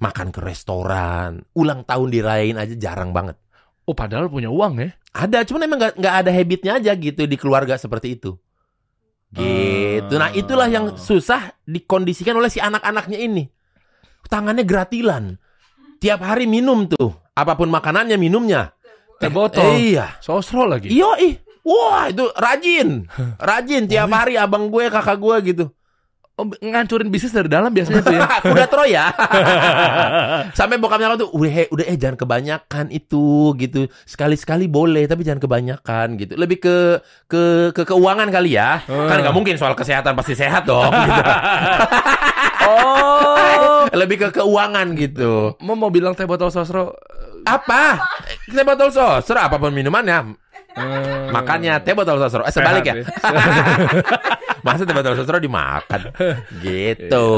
Makan ke restoran ulang tahun dirayain aja jarang banget. Oh padahal punya uang ya? ada cuman emang nggak nggak ada habitnya aja gitu di keluarga seperti itu. Gitu. Nah itulah yang susah dikondisikan oleh si anak-anaknya ini. Tangannya gratilan. Tiap hari minum tuh. Apa pun makanannya minumnya. Teh botol. Eh, iya. Sosro lagi. Iya ih. Wah itu rajin. Rajin tiap hari abang gue kakak gue gitu. Oh, ngancurin bisnis dari dalam biasanya tuh ya. *laughs* Kuda Troya. *laughs* Sampai bokapnya tuh udah eh, udah eh jangan kebanyakan itu gitu. Sekali-sekali boleh tapi jangan kebanyakan gitu. Lebih ke ke ke keuangan kali ya. Kan nggak mungkin soal kesehatan pasti sehat dong gitu. *laughs* oh. Lebih ke keuangan gitu. Mau mau bilang teh botol sosro. Apa? Teh botol sosro apa pun minumannya. Eh, Makannya teh botol sosro. Eh sebalik ya. *laughs* Masa teh botol sosro dimakan gitu.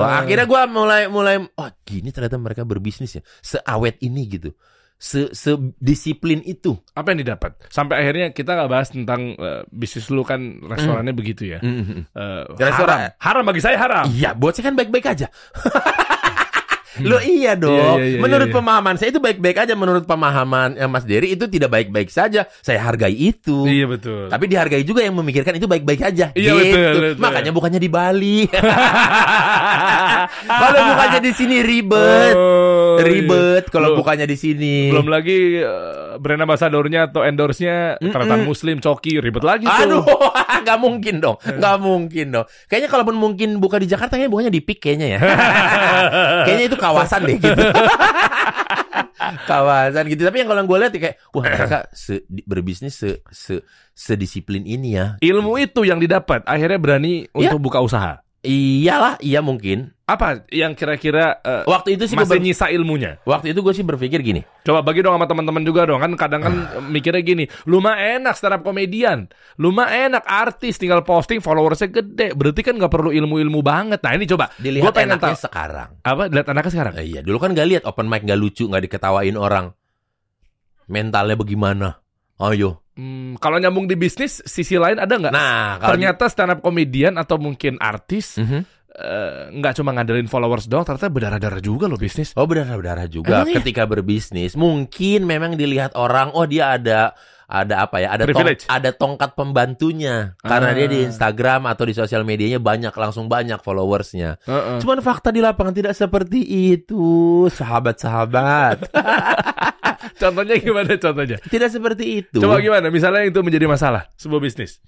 Iya. Akhirnya gua mulai mulai oh gini ternyata mereka berbisnis ya. Seawet ini gitu. Se sedisiplin itu. Apa yang didapat? Sampai akhirnya kita nggak bahas tentang eh, bisnis lu kan restorannya begitu ya. Mhm. Eh, Restoran. haram. haram bagi saya haram. Iya, buat saya kan baik-baik aja. *laughs* Lo iya dong. Iya, iya, iya, menurut iya. pemahaman saya itu baik-baik aja. Menurut pemahaman eh, Mas Dery itu tidak baik-baik saja. Saya hargai itu. Iya betul. Tapi dihargai juga yang memikirkan itu baik-baik aja. Iya, gitu. betul, betul. Makanya bukannya di Bali. *laughs* Kalau bukannya di sini ribet. Oh, iya. ribet kalau bukannya di sini. Belum lagi eh, brand ambassadornya atau endorse-nya ternyata muslim, coki, ribet lagi tuh. Aduh, *laughs* nggak mungkin dong, nggak mungkin dong. Kayaknya kalaupun mungkin buka di Jakarta, kayaknya bukannya di PIK kayaknya ya. *laughs* kayaknya itu kawasan deh gitu. *laughs* kawasan gitu. Tapi yang kalau gue lihat ya kayak wah *clears throat* mereka se, berbisnis se, se sedisiplin ini ya. Ilmu itu yang didapat akhirnya berani Iya. untuk buka usaha. Iyalah, iya mungkin. Apa yang kira-kira eh, Waktu itu sih masih nyisa ilmunya? waktu itu gue sih berpikir gini. Coba bagi dong sama teman-teman juga dong kan kadang kan mikirnya gini, lu mah enak stand up komedian, lu mah enak artis tinggal posting followersnya gede, berarti kan nggak perlu ilmu-ilmu banget. Nah ini coba, Dilihat Gua pengen enaknya tahu sekarang. apa lihat anaknya sekarang. Eh, iya, dulu kan gak lihat open mic gak lucu, gak diketawain orang. Mentalnya bagaimana? Ayo. Hmm, kalau nyambung di bisnis, sisi lain ada nggak? Nah, kalau Ternyata stand up komedian atau mungkin artis Mhm. eh, nggak cuma ngandelin followers doang, ternyata berdarah-darah juga loh bisnis. Oh berdarah-berdarah juga Emang iya? ketika berbisnis. Mungkin memang dilihat orang, oh dia ada ada apa ya? Ada tong- ada tongkat pembantunya karena Ah. dia di Instagram atau di sosial medianya banyak langsung banyak followersnya. Heeh. Cuman fakta di lapangan tidak seperti itu, sahabat-sahabat. *laughs* Contohnya gimana contohnya? tidak seperti itu. Coba gimana? Misalnya itu menjadi masalah sebuah bisnis.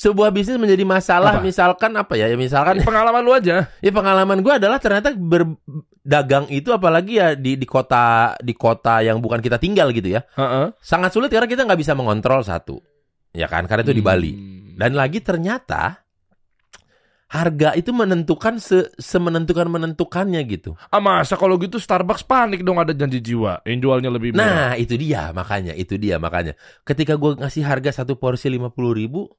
Sebuah bisnis menjadi masalah, Apa? misalkan apa ya? Ya misalkan Pengalaman lu aja. *laughs* Ya pengalaman gue adalah ternyata berdagang itu apalagi ya di di kota di kota yang bukan kita tinggal gitu ya Heeh. sangat sulit karena kita nggak bisa mengontrol satu ya kan karena itu di Bali Hmm. dan lagi ternyata harga itu menentukan se semenentukan menentukannya gitu Ah masa kalau gitu Starbucks panik dong ada janji jiwa yang jualnya lebih murah. nah itu dia makanya itu dia makanya ketika gue ngasih harga satu porsi lima puluh ribu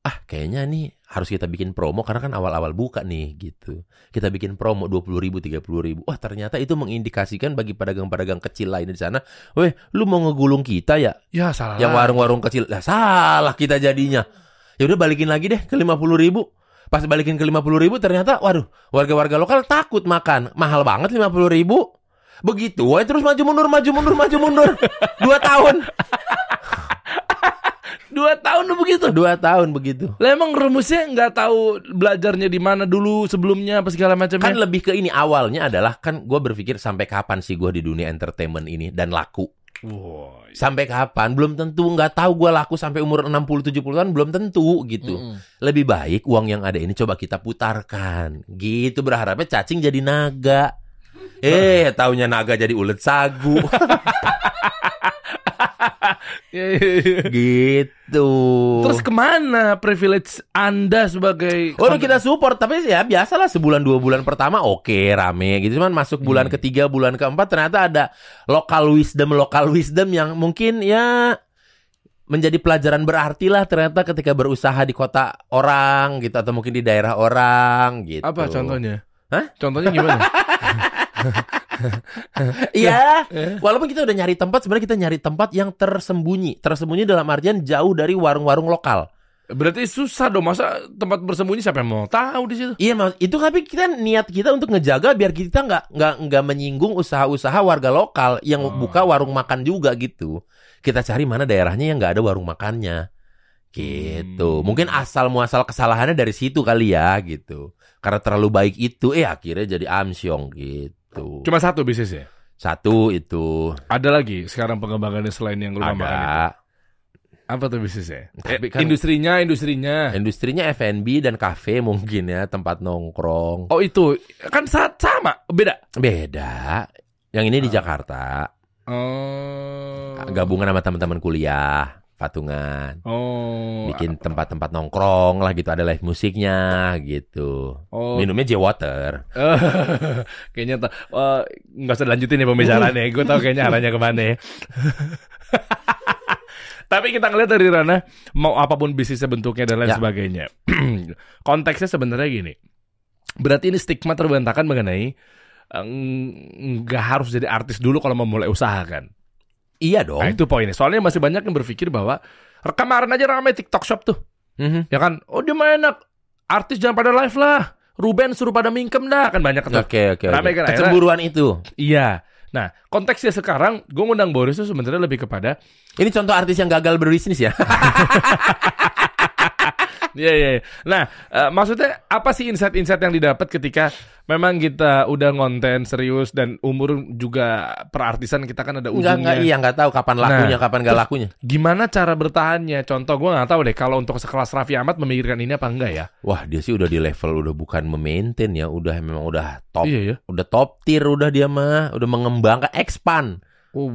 ah kayaknya nih harus kita bikin promo karena kan awal-awal buka nih gitu. Kita bikin promo dua puluh ribu tiga puluh ribu. Wah ternyata itu mengindikasikan bagi pedagang-pedagang kecil lain di sana weh lu mau ngegulung kita ya? Ya salah. yang warung-warung kecil. Lah salah kita jadinya. Ya udah balikin lagi deh ke lima puluh ribu. Pas balikin ke lima puluh ribu ternyata waduh warga-warga lokal takut makan. Mahal banget lima puluh ribu. Begitu wah terus maju mundur maju mundur maju mundur. *laughs* Dua tahun *laughs* Dua tahun begitu. dua tahun begitu. Lah emang rumusnya nggak tahu belajarnya di mana dulu sebelumnya apa segala macamnya. kan lebih ke ini awalnya adalah kan gue berpikir sampai kapan sih gue di dunia entertainment ini dan laku? Wah, sampai kapan? Belum tentu nggak tahu gue laku sampai umur 60 70 tahun belum tentu gitu. Lebih baik uang yang ada ini coba kita putarkan. Gitu berharapnya cacing jadi naga. Eh taunya naga jadi ulet sagu. *laughs* *laughs* gitu Terus ke mana privilege Anda sebagai Oh, kita support tapi ya biasalah sebulan dua bulan pertama oke rame gitu cuman masuk bulan ketiga bulan keempat ternyata ada local wisdom local wisdom yang mungkin ya menjadi pelajaran berarti lah ternyata ketika berusaha di kota orang gitu atau mungkin di daerah orang gitu. apa contohnya? Hah? Contohnya gimana? *laughs* Iya. Walaupun kita udah nyari tempat sebenarnya kita nyari tempat yang tersembunyi. Tersembunyi dalam artian jauh dari warung-warung lokal. Berarti susah dong masa tempat bersembunyi siapa yang mau tahu di situ? Iya mas, itu tapi kita niat kita untuk ngejaga biar kita nggak nggak nggak menyinggung usaha-usaha warga lokal yang Oh. buka warung makan juga gitu. Kita cari mana daerahnya yang nggak ada warung makannya, gitu. Hmm. Mungkin asal muasal kesalahannya dari situ kali ya, gitu. Karena terlalu baik itu, eh akhirnya jadi amsyong gitu. Cuma satu bisnisnya. Satu itu Ada lagi sekarang pengembangannya selain yang rumah makan itu. ada Apa tuh bisnisnya? Tapi Eh, kan- industrinya, industrinya. industrinya F&B dan kafe mungkin ya tempat nongkrong. Oh itu kan sa- sama, beda. Beda. Yang ini di Jakarta. Oh. gabungan sama teman-teman kuliah patungan Oh. bikin tempat-tempat nongkrong lah gitu ada live musiknya gitu Oh. minumnya J water *laughs* kayaknya ta- eh, nggak usah lanjutin ya pembicaraan ya. Gue tahu kayaknya arahnya ke mana ya. *laughs* Tapi kita ngeliat dari Rana mau apa pun bisnisnya bentuknya dan lain Ya. sebagainya. *clears throat* Konteksnya sebenarnya gini. Berarti ini stigma terbantahkan mengenai eh, nggak harus jadi artis dulu kalau mau mulai usaha kan. Iya dong Nah, itu poinnya. Soalnya masih banyak yang berpikir bahwa kemarin aja ramai TikTok shop tuh. Mhm. Ya kan? Oh dia mah enak. Artis jangan pada live lah. Ruben suruh pada mingkem dah. Kan banyak tuh. oke oke oke. kan, akhirnya- kecemburuan itu Iya. Nah, konteksnya sekarang, gue ngundang Boris itu sebenarnya lebih kepada ini contoh artis yang gagal berbisnis ya *laughs* Iya iya. iya. Nah, eh, maksudnya apa sih insight-insight yang didapat ketika memang kita udah ngonten serius dan umur juga perartisan kita kan ada ujungnya. enggak, iya, enggak tahu kapan lakunya, Nah, kapan enggak lakunya. Gimana cara bertahannya? Contoh gue nggak tahu deh kalau untuk sekelas Raffi Ahmad memikirkan ini apa enggak ya? Wah, dia sih udah di level udah bukan memaintain ya, udah memang udah top, Iya ya. udah top tier udah dia mah, udah mengembangkan expand. Oh,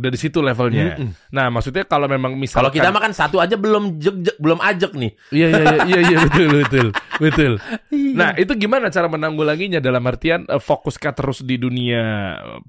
udah di situ levelnya. Mm-mm. Nah, maksudnya kalau memang Kalau misalkan kita makan satu aja belum jek, jek- belum ajek nih. Iya iya iya iya, iya betul betul betul. Iya. Nah itu gimana cara menanggulanginya dalam artian eh, fokuskah terus di dunia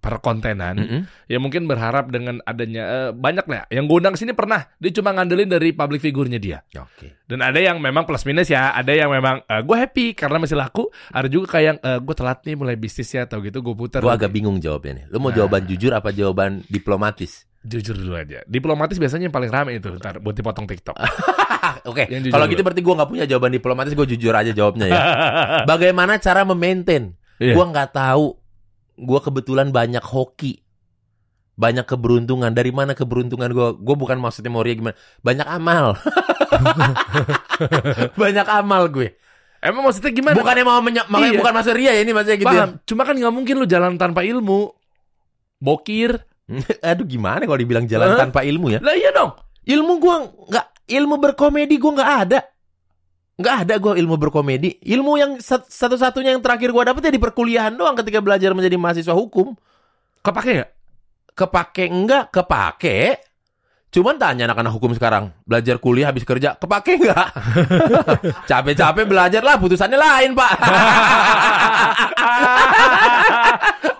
perkontenan? Mm-mm. Ya mungkin berharap dengan adanya eh, banyak lah. Yang gue undang sini pernah dia cuma ngandelin dari public figurnya dia. Oke. Dan ada yang memang plus minus ya. Ada yang memang gue happy karena masih laku. Ada juga kayak yang gue telat nih mulai bisnis ya atau gitu gue putar. Gua agak bingung jawabnya nih. Lu mau Nah. jawaban jujur apa jawaban diplomatis? Jujur dulu aja. Diplomatis biasanya yang paling rame itu. Ntar buat dipotong TikTok. *laughs* Oke, jujur kalau gitu berarti gua nggak punya jawaban diplomatis, gue jujur aja jawabnya ya. *laughs* Bagaimana cara memaintain? Iya. Gua nggak tahu. Gua kebetulan banyak hoki. Banyak keberuntungan. Dari mana keberuntungan gua? Gua bukan maksudnya mau ria gimana. Banyak amal. *laughs* banyak amal gue. Emang maksudnya gimana? Bukannya mau menye- makanya Iya. bukan masuk ria ya ini maksudnya gitu. ya. Paham. Cuma kan nggak mungkin lu jalan tanpa ilmu. Bokir. *laughs* Aduh gimana kalau dibilang jalan Hah? tanpa ilmu ya? Lah iya dong. Ilmu gua nggak ilmu berkomedi gua nggak ada. Nggak ada gua ilmu berkomedi. Ilmu yang sat- satu-satunya yang terakhir gua dapet ya di perkuliahan doang ketika belajar menjadi mahasiswa hukum. Kepake nggak? Kepake enggak? Kepake. Cuman tanya anak-anak hukum sekarang, belajar kuliah habis kerja, kepake enggak? *laughs* Capek-capek belajar lah, putusannya lain, Pak.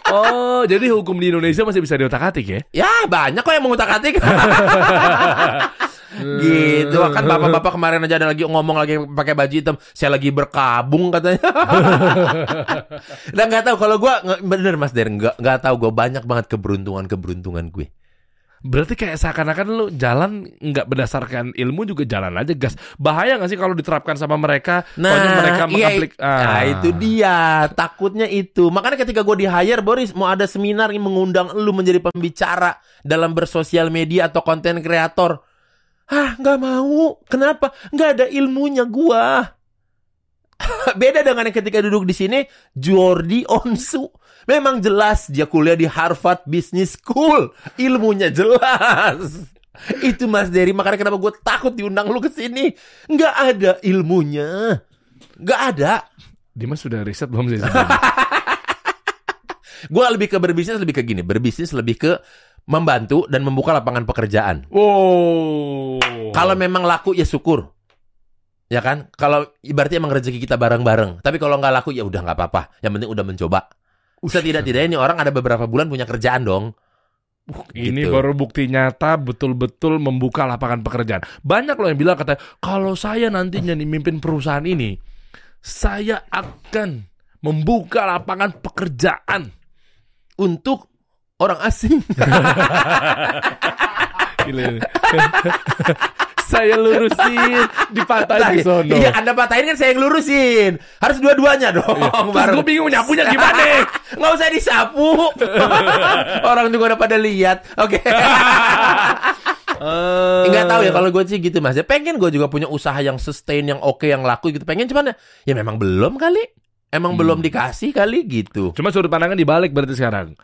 *laughs* oh, jadi hukum di Indonesia masih bisa diotak-atik ya? ya, banyak kok yang mengutak-atik. *laughs* gitu kan bapak-bapak *laughs* kemarin aja ada lagi ngomong lagi pakai baju hitam saya lagi berkabung katanya *laughs* dan nggak tahu kalau gua nggak- bener mas Der nggak nggak tahu gue banyak banget keberuntungan keberuntungan gue Berarti kayak seakan-akan lu jalan nggak berdasarkan ilmu juga jalan aja gas. Bahaya nggak sih kalau diterapkan sama mereka? Taunya mereka iya, mengaplik. nah Ah. itu dia takutnya itu makanya ketika gue di hire Boris mau ada seminar yang mengundang lu menjadi pembicara dalam bersosial media atau konten kreator ah nggak mau. Kenapa? Nggak ada ilmunya gua. *laughs* Beda dengan yang ketika duduk di sini Jordi Onsu. Memang jelas dia kuliah di Harvard Business School. Ilmunya jelas. *laughs* Itu Mas Dery makanya kenapa gue takut diundang lu ke sini. Nggak ada ilmunya. Nggak ada. Dimas sudah riset belum sih? *laughs* gue lebih ke berbisnis lebih ke gini. Berbisnis lebih ke membantu dan membuka lapangan pekerjaan. Wow. kalau memang laku ya syukur. Ya kan? Kalau ibaratnya emang rezeki kita bareng-bareng. Tapi kalau nggak laku ya udah nggak apa-apa. Yang penting udah mencoba. Setidak-tidaknya ini orang ada beberapa bulan punya kerjaan dong. Ini Gitu. baru bukti nyata betul-betul membuka lapangan pekerjaan. Banyak loh yang bilang kata kalau saya nantinya nih mimpin perusahaan ini, saya akan membuka lapangan pekerjaan. untuk orang asing *laughs* Gila *laughs* saya lurusin dipatahin di sono. iya anda patahin kan saya yang lurusin harus dua-duanya dong Terus baru gue bingung nyapunya gimana? *laughs* nggak usah disapu orang juga udah pada lihat oke Nggak tahu ya kalau gue sih gitu mas. Ya pengen gue juga punya usaha yang sustain, yang oke, yang laku gitu. Pengen cuman ya, ya memang belum kali. Emang Hmm. belum dikasih kali gitu. Cuma sudut pandangan dibalik berarti sekarang.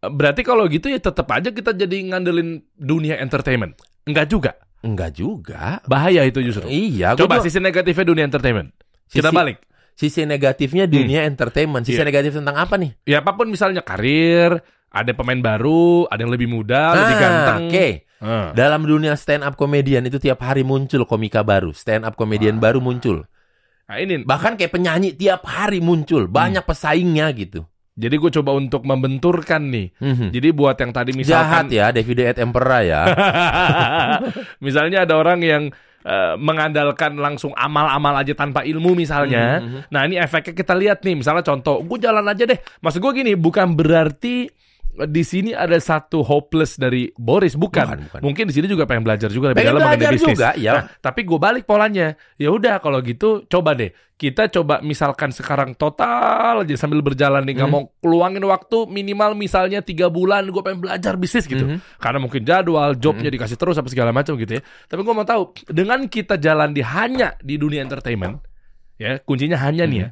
Berarti kalau gitu ya tetap aja kita jadi ngandelin dunia entertainment. Enggak juga. Enggak juga. Bahaya itu justru. Iya. Coba sisi negatifnya dunia entertainment. Kita Sisi- balik. sisi negatifnya dunia entertainment. Sisi Iya. negatif tentang apa nih? Ya apa pun misalnya karir, ada pemain baru, ada yang lebih muda, lebih Ah, ganteng. Oke. Ah. Dalam dunia stand up komedian itu tiap hari muncul komika baru, stand up komedian baru muncul. Nah ini, Bahkan kayak penyanyi tiap hari muncul, Hmm. banyak pesaingnya gitu. Jadi gue coba untuk membenturkan nih. Mhm. Jadi buat yang tadi Jahat misalkan, ya, David at Emperor ya. *laughs* misalnya ada orang yang eh, mengandalkan langsung amal-amal aja tanpa ilmu misalnya. Mhm. Nah ini efeknya kita lihat nih, misalnya contoh, gue jalan aja deh. Maksud gue gini, bukan berarti di sini ada satu hopeless dari Boris bukan. Bukan, bukan. Mungkin di sini juga pengen belajar juga lebih Pengen dalam mengenai bisnis. juga, ya. Nah, tapi gue balik polanya. Ya udah kalau gitu coba deh kita coba misalkan sekarang total aja sambil berjalan nih nggak Mhm. mau keluangin waktu minimal misalnya tiga bulan gue pengen belajar bisnis gitu. Mhm. Karena mungkin jadwal jobnya dikasih terus apa segala macam gitu ya. Tapi gue mau tahu dengan kita jalan di hanya di dunia entertainment ya kuncinya hanya nih ya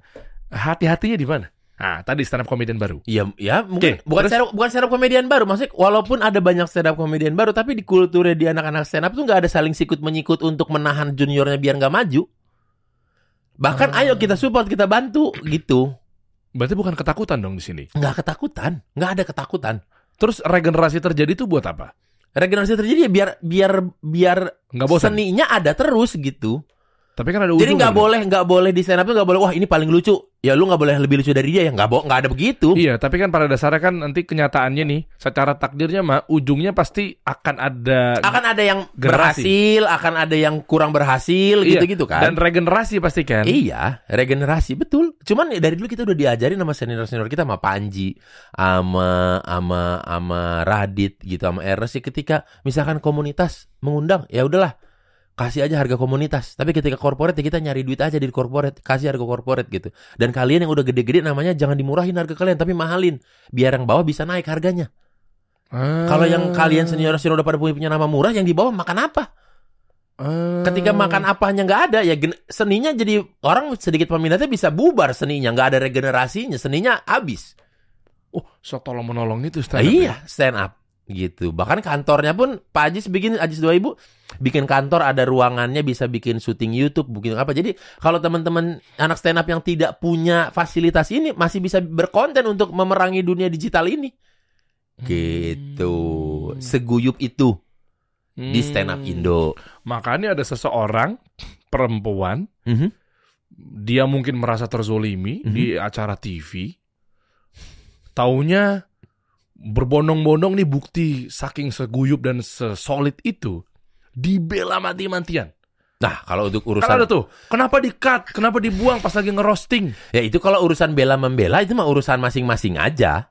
hati-hatinya di mana? Nah, tadi stand up comedian baru. Iya, ya mungkin Oke, bukan terus? stand up, bukan stand up komedian baru. Maksudnya walaupun ada banyak stand up komedian baru, tapi di kulturnya di anak-anak stand up tuh nggak ada saling sikut menyikut untuk menahan juniornya biar nggak maju. Bahkan Ah. ayo kita support, kita bantu gitu. Berarti bukan ketakutan dong di sini. Nggak ketakutan, nggak ada ketakutan. Terus regenerasi terjadi itu buat apa? Regenerasi terjadi ya biar biar biar Nggak bosan. seninya ada terus gitu. Tapi kan ada Jadi nggak boleh nggak boleh di stand up tuh nggak boleh wah ini paling lucu. Ya lu nggak boleh lebih lucu dari dia ya nggak nggak ada begitu. Iya, tapi kan pada dasarnya kan nanti kenyataannya nih, secara takdirnya mah ujungnya pasti akan ada Akan ada yang Generasi. berhasil, akan ada yang kurang berhasil Iya, gitu-gitu kan. dan regenerasi pasti kan. Iya, regenerasi betul. Cuman ya dari dulu kita udah diajarin sama senior-senior kita sama Panji, sama sama sama Radit gitu, sama Eres sih ketika misalkan komunitas mengundang, ya udahlah kasih aja harga komunitas. Tapi ketika corporate ya kita nyari duit aja di corporate, kasih harga corporate gitu. Dan kalian yang udah gede-gede namanya jangan dimurahin harga kalian, tapi mahalin biar yang bawah bisa naik harganya. Ah. Kalau yang kalian senior-senior udah pada punya, punya nama murah, yang di bawah makan apa? Ah. Ketika makan apanya nggak ada ya seninya jadi orang sedikit peminatnya bisa bubar seninya nggak ada regenerasinya seninya habis. oh, so tolong menolong itu Ah, stand up ya? iya stand up gitu. Bahkan kantornya pun Pak Ajis bikin Ajis 2000 bikin kantor ada ruangannya bisa bikin syuting YouTube, bikin apa. Jadi kalau teman-teman anak stand up yang tidak punya fasilitas ini masih bisa berkonten untuk memerangi dunia digital ini. Gitu. Hmm. Seguyup itu di stand up Hmm. Indo. Makanya ada seseorang perempuan, Mhm. dia mungkin merasa terzolimi Mhm. di acara TV. Taunya berbondong-bondong nih bukti saking seguyup dan sesolid itu dibela mati-matian. Nah, kalau untuk Kan urusan ada tuh, kenapa di-cut, kenapa dibuang pas lagi ngerosting? Ya itu kalau urusan bela membela itu mah urusan masing-masing aja.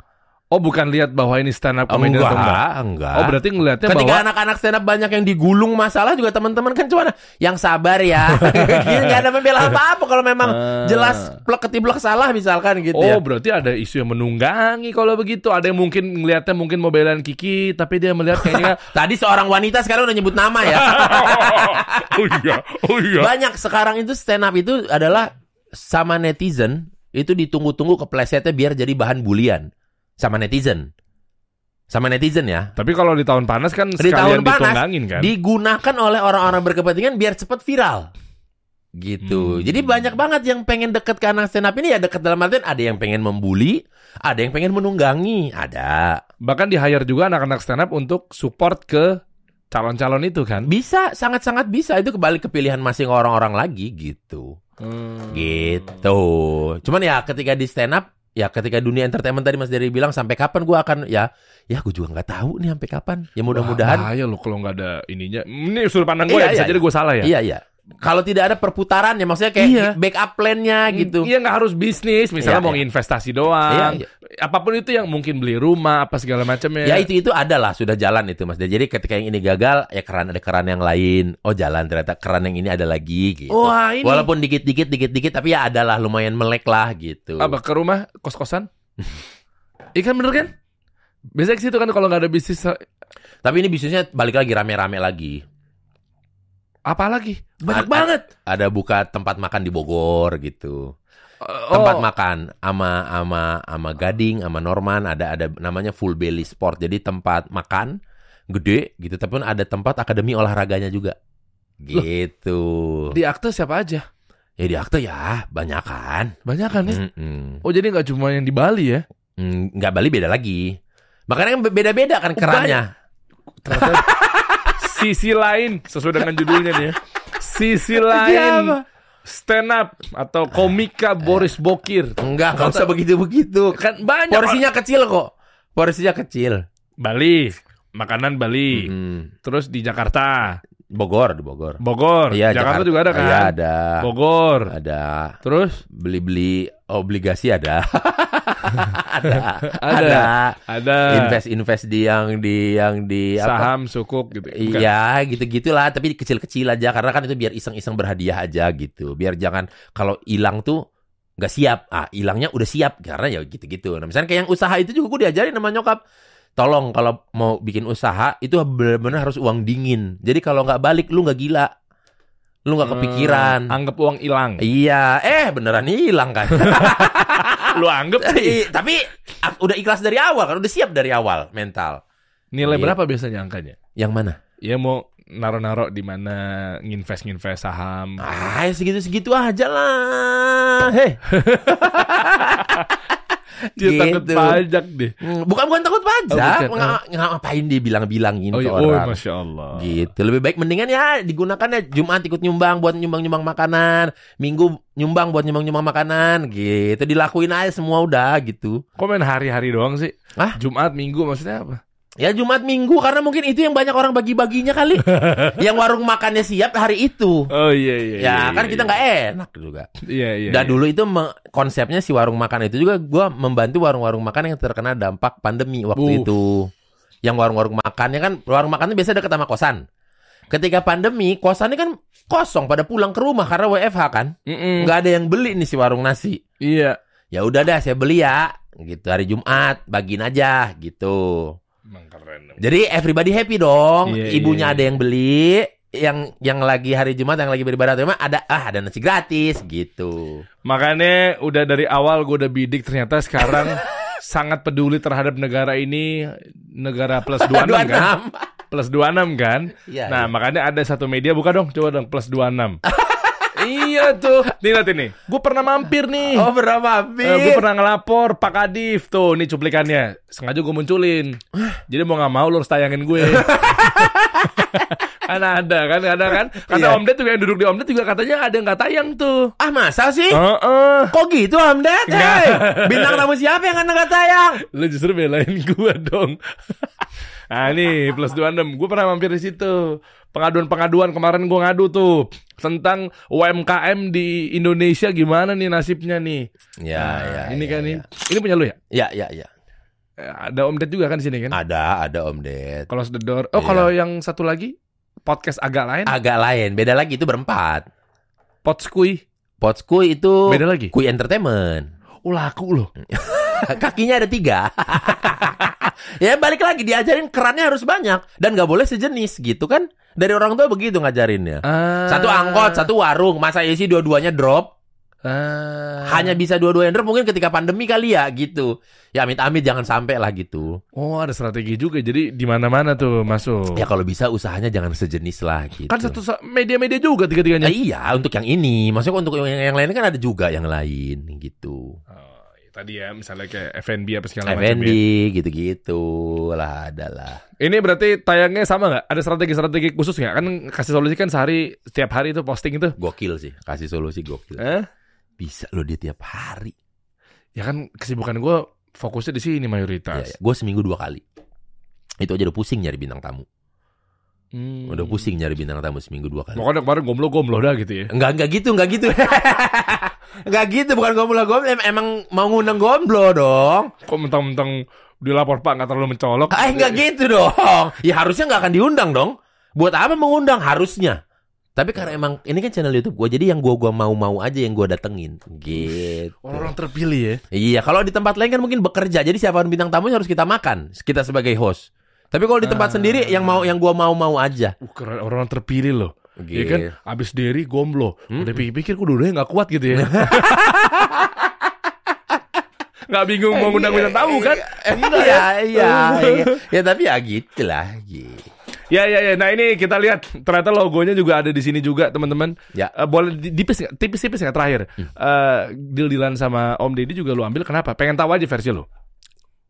Oh, bukan lihat bahwa ini stand up comedian atau enggak? enggak. Oh, berarti ngelihatnya Ketika bahwa anak-anak stand up banyak yang digulung masalah juga teman-teman kan cuma yang sabar ya. *laughs* Nggak ada membela apa-apa kalau memang Ah. jelas plek ketiblek salah misalkan gitu Oh, ya. berarti ada isu yang menunggangi kalau begitu. Ada yang mungkin ngelihatnya mungkin mau belain Kiki, tapi dia melihat kayaknya *laughs* Tadi seorang wanita sekarang udah nyebut nama ya. *laughs* Oh iya, oh iya. banyak sekarang itu stand up itu adalah sama netizen itu ditunggu-tunggu keplesetnya biar jadi bahan bulian sama netizen. Sama netizen ya. Tapi kalau di tahun panas kan Di tahun panas, kan? digunakan oleh orang-orang berkepentingan biar cepat viral. Gitu. Hmm. Jadi banyak banget yang pengen deket ke anak stand up ini ya deket dalam artian ada yang pengen membuli, ada yang pengen menunggangi, ada. Bahkan di hire juga anak-anak stand up untuk support ke calon-calon itu kan? Bisa, sangat-sangat bisa. Itu kembali ke pilihan masing orang-orang lagi gitu. Hmm. Gitu. Cuman ya ketika di stand up, ya ketika dunia entertainment tadi Mas Dery bilang sampai kapan gua akan ya ya gue juga nggak tahu nih sampai kapan. Ya mudah-mudahan Bahaya loh kalau nggak ada ininya. Ini sudut pandang gue Iya, ya, bisa iya, jadi gue salah ya. Iya iya. Kalau tidak ada perputarannya, maksudnya kayak Iya. backup plan-nya gitu. Iya nggak harus bisnis, misalnya Iya, mau iya. investasi doang. Iya, iya. Apa pun itu yang mungkin beli rumah apa segala macamnya. Ya itu itu adalah sudah jalan itu Mas. Jadi ketika yang ini gagal, ya keran ada keran yang lain. Oh jalan ternyata keran yang ini ada lagi gitu. Wah ini Walaupun dikit-dikit dikit-dikit tapi ya adalah lumayan melek lah gitu. apa ke rumah kos-kosan? *laughs* Ikan bener kan? Biasanya ke situ kan kalau nggak ada bisnis Tapi ini bisnisnya balik lagi rame-rame lagi. Apa lagi? Banyak Ad- banget. Ada buka tempat makan di Bogor gitu. Oh, Tempat makan ama ama ama Gading, ama Norman ada ada namanya Full Belly Sport. Jadi tempat makan gede gitu tapi pun ada tempat akademi olahraganya juga. Gitu. di akte siapa aja? Ya di akte ya banyak kan. Banyak kan ya? Mm-mm. Oh jadi nggak cuma yang di Bali ya? Mm, nggak Bali beda lagi. Makanya kan beda-beda kan kerannya. Ternyata *laughs* sisi lain sesuai dengan judulnya nih ya. Sisi lain stand up atau komika Boris Bokir. Enggak, nggak usah begitu-begitu. Kan banyak Porsinya kecil kok. Porsinya kecil. Bali, makanan Bali. Mm. Terus di Jakarta. Bogor di Bogor. Bogor. Iya, Jakarta juga ada kan? Iya, ada. Bogor. Ada. Terus Beli-beli obligasi *laughs* ada. ada. Ada. ada Invest-invest di yang di yang di apa? saham sukuk gitu. Iya, gitu-gitulah, tapi kecil-kecil aja karena kan itu biar iseng-iseng berhadiah aja gitu. Biar jangan kalau hilang tuh nggak siap. Ah, hilangnya udah siap karena ya gitu-gitu. Nah, misalnya kayak yang usaha itu juga gue diajarin sama nyokap. Tolong kalau mau bikin usaha itu benar-benar harus uang dingin. Jadi kalau nggak balik lu nggak gila. Lu nggak kepikiran. Hmm, anggap uang hilang. Iya, eh beneran hilang kan. *laughs* Lu anggap sih. Ih, tapi ah, udah ikhlas dari awal kan, udah siap dari awal mental. Nilai Iya. berapa biasanya angkanya? Yang mana? Ya mau naro-naro di mana nginvest-nginvest saham. Ah, ya segitu-segitu aja lah. Heh. *laughs* Dia takut gitu. pajak deh. Hmm, Bukan bukan takut pajak, Oh, bukan. Nga- ngapain dia bilang-bilangin Oh, ke iya. oh orang. masya Allah. Gitu. Lebih baik mendingan ya digunakan ya Jumat ikut nyumbang buat nyumbang-nyumbang makanan, Minggu nyumbang buat nyumbang-nyumbang makanan, gitu. Dilakuin aja semua udah gitu. Kok main hari-hari doang sih? Ah? Jumat, Minggu maksudnya apa? Ya Jumat Minggu karena mungkin itu yang banyak orang bagi-baginya kali. *laughs* yang warung makannya siap hari itu. Oh iya iya. Ya iya, kan iya, kita iya. nggak enak juga. Iya iya. Dan iya. dulu itu konsepnya si warung makan itu juga gua membantu warung-warung makan yang terkena dampak pandemi waktu Uh. itu. Yang warung-warung makannya kan warung makan itu biasa dekat sama kosan. Ketika pandemi, kosannya kan kosong pada pulang ke rumah karena WFH kan. Nggak ada yang beli nih si warung nasi. Iya. Ya udah dah saya beli ya. Gitu hari Jumat, bagiin aja gitu. Emang keren. Jadi everybody happy dong. Iya, Ibunya iya, ada yang beli, yang yang lagi hari Jumat yang lagi beribadah gimana, ada ah ada nasi gratis gitu. Makanya udah dari awal gue udah bidik ternyata sekarang *laughs* sangat peduli terhadap negara ini negara plus 26 kan? 26. Plus 26 kan? Iya. Nah, iya. makanya ada satu media buka dong, coba dong plus 26. *laughs* iya tuh. Nih lihat ini. Gue pernah mampir nih. Oh berapa Eh, gue pernah ngelapor Pak Kadif tuh, ini cuplikannya. Sengaja gue munculin. Jadi mau nggak mau lo harus tayangin gue. *laughs* kan ada kan, ada kan. Kata Iya. Om Ded juga yang duduk di Om Ded juga katanya ada yang nggak tayang tuh. Ah masa sih? Heeh. Kok gitu Hamdat? Nggak. Hey, bintang tamu siapa yang nggak tayang? Lu justru belain gue dong. *laughs* nah ini plus 26 Gue pernah mampir di situ Pengaduan-pengaduan kemarin gue ngadu tuh Tentang UMKM di Indonesia gimana nih nasibnya nih Ya, Nah, ya. Ini ya, kan ya. nih Ini punya lu ya? Ya, ya, ya. Eh, Ada Om Ded juga kan di sini kan? Ada, ada Om Ded. Close the door Oh Iya. kalau yang satu lagi Podcast agak lain Agak lain, beda lagi itu berempat. Potskui Potskuy itu Beda lagi Kui Entertainment. Oh laku loh *laughs* *laughs* Kakinya ada tiga. *laughs* ya balik lagi diajarin kerannya harus banyak dan nggak boleh sejenis gitu kan? Dari orang tua begitu ngajarinnya. Ah. Satu angkot, satu warung, masa isi dua-duanya drop? Ah. Hanya bisa dua-duanya drop mungkin ketika pandemi kali ya gitu. Ya amit-amit jangan sampai lah gitu. Oh ada strategi juga Jadi di mana mana tuh masuk Ya kalau bisa usahanya jangan sejenis lah gitu. Kan satu sa- media-media juga tiga-tiganya Nah, iya untuk yang ini, maksudnya untuk yang, yang lain kan ada juga yang lain gitu. Oh, ya tadi ya misalnya kayak FNB apa segala macam F&B ya. gitu-gitu lah adalah. Ini berarti tayangnya sama nggak? Ada strategi-strategi khusus nggak? Kan kasih solusi kan sehari setiap hari itu posting itu. Gokil sih, kasih solusi gokil. Eh? Bisa loh dia tiap hari. Ya kan kesibukan gue fokusnya di sini Ya, mayoritas. Gue seminggu dua kali. Itu aja udah pusing nyari bintang tamu. Hmm. Udah pusing nyari bintang tamu seminggu dua kali. Makanya kemarin gomlo-gomlo dah gitu ya. Enggak, enggak gitu, enggak gitu. *laughs* enggak gitu, bukan gomblo gomblo. Em- Emang mau ngundang gomblo dong. Kok mentang-mentang dilapor Pak nggak terlalu mencolok. Eh, enggak gitu dong. Ya harusnya enggak akan diundang dong. Buat apa mengundang? Harusnya. Tapi karena emang ini kan channel YouTube gue, jadi yang gua gua mau-mau aja yang gua datengin. Gitu. Orang terpilih ya. Iya, kalau di tempat lain kan mungkin bekerja. Jadi siapa pun bintang tamunya harus kita makan, kita sebagai host. Tapi kalau di tempat Ah. sendiri yang mau yang gua mau-mau aja. Uh, keren, orang terpilih loh. Ya kan, abis Derry gomblo. Hmm. Udah pikir-pikir kok dua-duanya nggak kuat gitu ya. *laughs* nggak bingung mau ngundang bintang tamu kan? Enggak Iya, iya, iya. *laughs* Ya tapi ya gitu lah. Gitu. Ya ya ya. Nah ini kita lihat ternyata logonya juga ada di sini juga teman-teman. Ya. Eh, boleh tipis? Tipis-tipis nggak terakhir? Eh, deal-dealan sama Om Deddy juga lu ambil kenapa? Pengen tahu aja versi lu.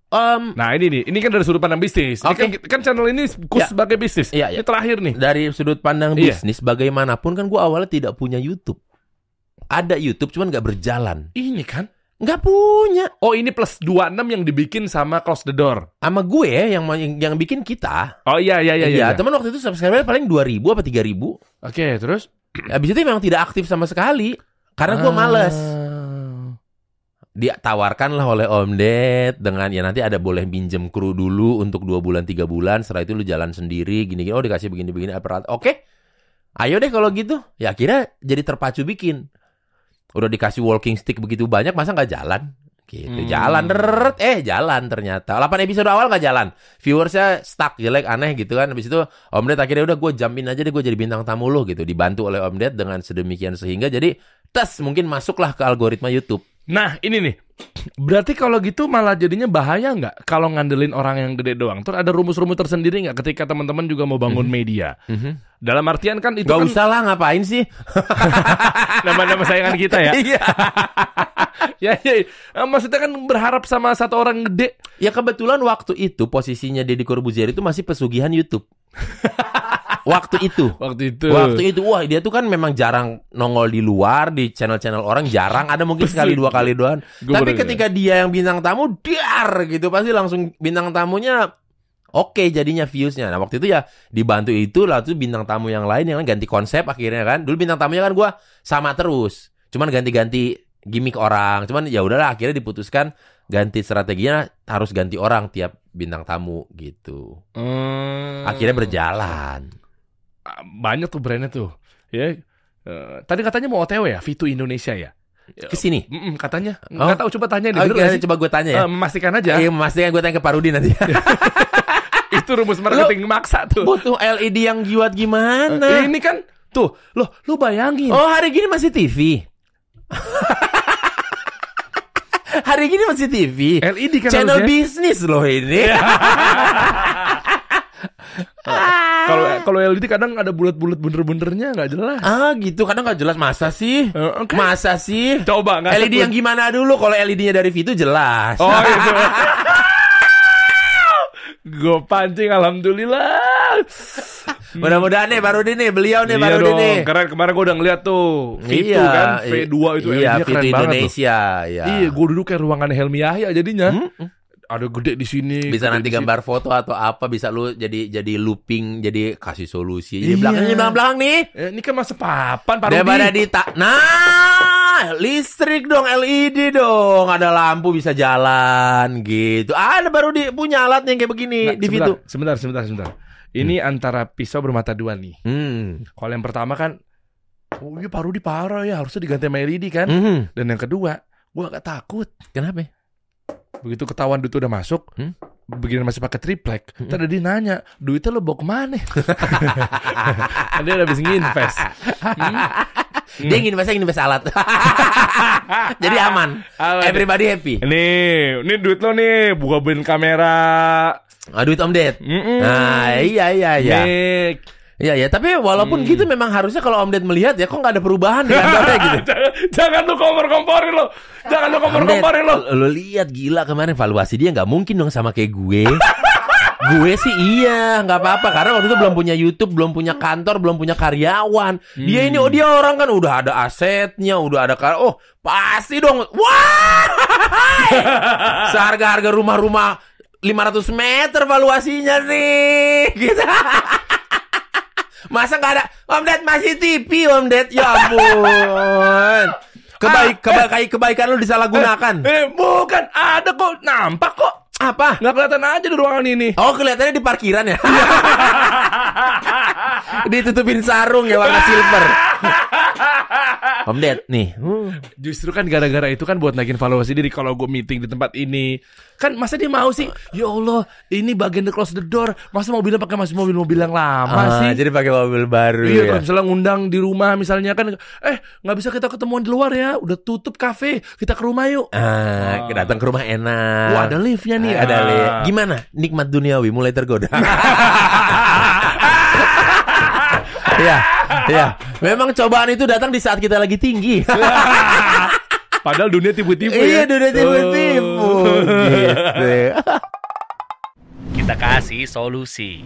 Em, Nah ini nih, ini kan dari sudut pandang bisnis. Ini Oke. kan, kan channel ini khusus Ya. sebagai bisnis. Iya, iya. Ini terakhir nih. dari sudut pandang Iya. bisnis, bagaimanapun kan gua awalnya tidak punya YouTube. Ada YouTube, cuman nggak berjalan. Ini kan. Nggak punya. Oh ini plus 26 yang dibikin sama Close the Door. Sama gue yang, yang yang bikin kita. Oh iya iya iya. Iya, iya. teman waktu itu subscriber paling 2000 apa 3000. Oke terus? Habis itu memang tidak aktif sama sekali. Karena gue males. Ah. Ditawarkan lah oleh Om Ded dengan ya nanti ada boleh pinjem kru dulu untuk dua bulan tiga bulan. Setelah itu lu jalan sendiri gini-gini. Oh dikasih begini-begini aparat. Oke. Ayo deh kalau gitu. Ya akhirnya jadi terpacu bikin. Udah dikasih walking stick begitu banyak masa nggak jalan? Gitu Hmm. jalan deret eh jalan ternyata 8 episode awal nggak jalan viewersnya stuck jelek aneh gitu kan habis itu Om Ded akhirnya udah gue jumpin aja deh gue jadi bintang tamu lo gitu dibantu oleh Om Ded dengan sedemikian sehingga jadi tes mungkin masuklah ke algoritma YouTube Nah ini nih. Berarti kalau gitu malah jadinya bahaya nggak kalau ngandelin orang yang gede doang? Terus ada rumus-rumus tersendiri nggak ketika teman-teman juga mau bangun media? Dalam artian kan itu Gak kan usah lah ngapain sih *laughs* nama-nama sayangan kita ya. Iya *laughs* ya, ya, ya. Maksudnya kan berharap sama satu orang gede. Ya kebetulan waktu itu posisinya Deddy Corbuzier itu masih pesugihan YouTube *laughs* Waktu *laughs* itu Waktu itu. Waktu itu wah dia tuh kan memang jarang nongol di luar di channel-channel orang jarang ada mungkin sekali dua kali doang. Gua Tapi ketika dia yang bintang tamu dar gitu pasti langsung bintang tamunya oke jadinya viewsnya. Nah waktu itu ya dibantu itu lalu tuh bintang tamu yang lain yang ganti konsep akhirnya kan. Dulu bintang tamunya kan gua sama terus. Cuman ganti-ganti gimmick orang. Cuman ya udahlah akhirnya diputuskan ganti strateginya harus ganti orang tiap bintang tamu gitu. Hmm. Akhirnya berjalan. Banyak tuh brandnya tuh. Ya. Eh, tadi katanya mau OTW ya, Vitu Indonesia ya. Ke sini. Mm-mm, katanya. Oh. Nggak tahu coba tanya deh. Oke, bener nggak sih? coba gue tanya ya. Eh, memastikan aja. Iya, memastikan gue tanya ke Parudi nanti. *laughs* Itu rumus marketing maksa tuh. Butuh LED yang giwat Eh, gimana? ini kan tuh, loh, lu bayangin. Oh, hari gini masih TV. *laughs* hari gini masih TV. LED kan Channel harusnya. bisnis loh ini. *laughs* Kalau kalau LED kadang ada bulat-bulat bener-benernya nggak jelas. ah, gitu. Kadang nggak jelas masa sih? Eh, oke. Masa sih? Coba nggak LED yang gimana dulu? Kalau LED-nya dari Vitu jelas. Oh *laughs* itu. Gue pancing alhamdulillah. Mudah-mudahan nih Parudi nih, beliau nih Iya Parudi dong, nih. keren kemarin gue udah ngeliat tuh Vitu iya, kan V2 itu iya, keren banget. Indonesia, ya. Iya, gue duduk kayak ruangan Helmi Yahya jadinya. Hmm? Ada gede di sini. bisa nanti di sini. gambar foto atau apa bisa lu jadi jadi looping jadi kasih solusi jadi Iya. belakangnya belakang belakang nih Eh, ini kan masa papan Pak daripada di ta nah listrik dong LED dong ada lampu bisa jalan gitu ada baru di punya alat yang kayak begini Nah, di sebentar, Vitu sebentar, sebentar, sebentar. Ini antara pisau bermata dua nih. hmm. Kalau yang pertama kan, oh iya Pak Rudi parah ya, harusnya diganti sama LED kan. Mhm. Dan yang kedua, gue agak takut. kenapa? Begitu ketahuan duit udah masuk, Hmm? begini masih pakai triplek. Tadi dia nanya, duitnya lo bawa ke mana? *laughs* Dia udah habis nginvest. Hmm? dia ingin invest invest alat *laughs* jadi aman Aman. everybody happy Nih, ini duit lo nih, buka bin kamera. ah, duit om Ded Mm-mm. nah iya iya iya Nih, Iya ya, tapi walaupun Hmm. gitu memang harusnya kalau Om Ded melihat ya kok nggak ada perubahan di kantornya gitu. *laughs* jangan, jangan lu kompor-komporin lo. Jangan lu kompor-komporin lo. Lo lihat gila kemarin valuasi dia nggak mungkin dong sama kayak gue. *laughs* gue sih iya nggak apa-apa karena waktu itu belum punya YouTube, belum punya kantor, belum punya karyawan. Dia ini oh dia orang kan udah ada asetnya, udah ada kar oh pasti dong. Wah, *laughs* seharga harga rumah-rumah 500 meter valuasinya nih, gitu. Masa nggak ada? Om Ded masih TV Om Ded ya ampun. Kebaik, kebaik, kebaikan lu disalahgunakan. Eh, bukan. Ada kok, nampak kok. Apa? Nggak kelihatan aja di ruangan ini. Oh kelihatannya di parkiran ya? *laughs* Ditutupin sarung ya warna silver *laughs* Om Ded nih hmm. Justru kan gara-gara itu kan buat naikin valuasi diri kalau gue meeting di tempat ini. Kan masa dia mau sih? Ya Allah, ini bagian the close the door. Masa mobilnya pakai masih mobil-mobil yang lama Ah, sih? Jadi pakai mobil baru Iya, ya kalau misalnya ngundang di rumah misalnya kan, eh nggak bisa kita ketemuan di luar ya, udah tutup kafe, kita ke rumah yuk. Ah, datang ke rumah enak Wah, ada liftnya nih. Ada Ah. lift Gimana? Nikmat duniawi mulai tergoda *laughs* Iya, iya. Memang cobaan itu datang di saat kita lagi tinggi. *laughs* Padahal dunia tipu-tipu iya, ya. udah tipu-tipu. Oh. Gitu. Kita kasih solusi.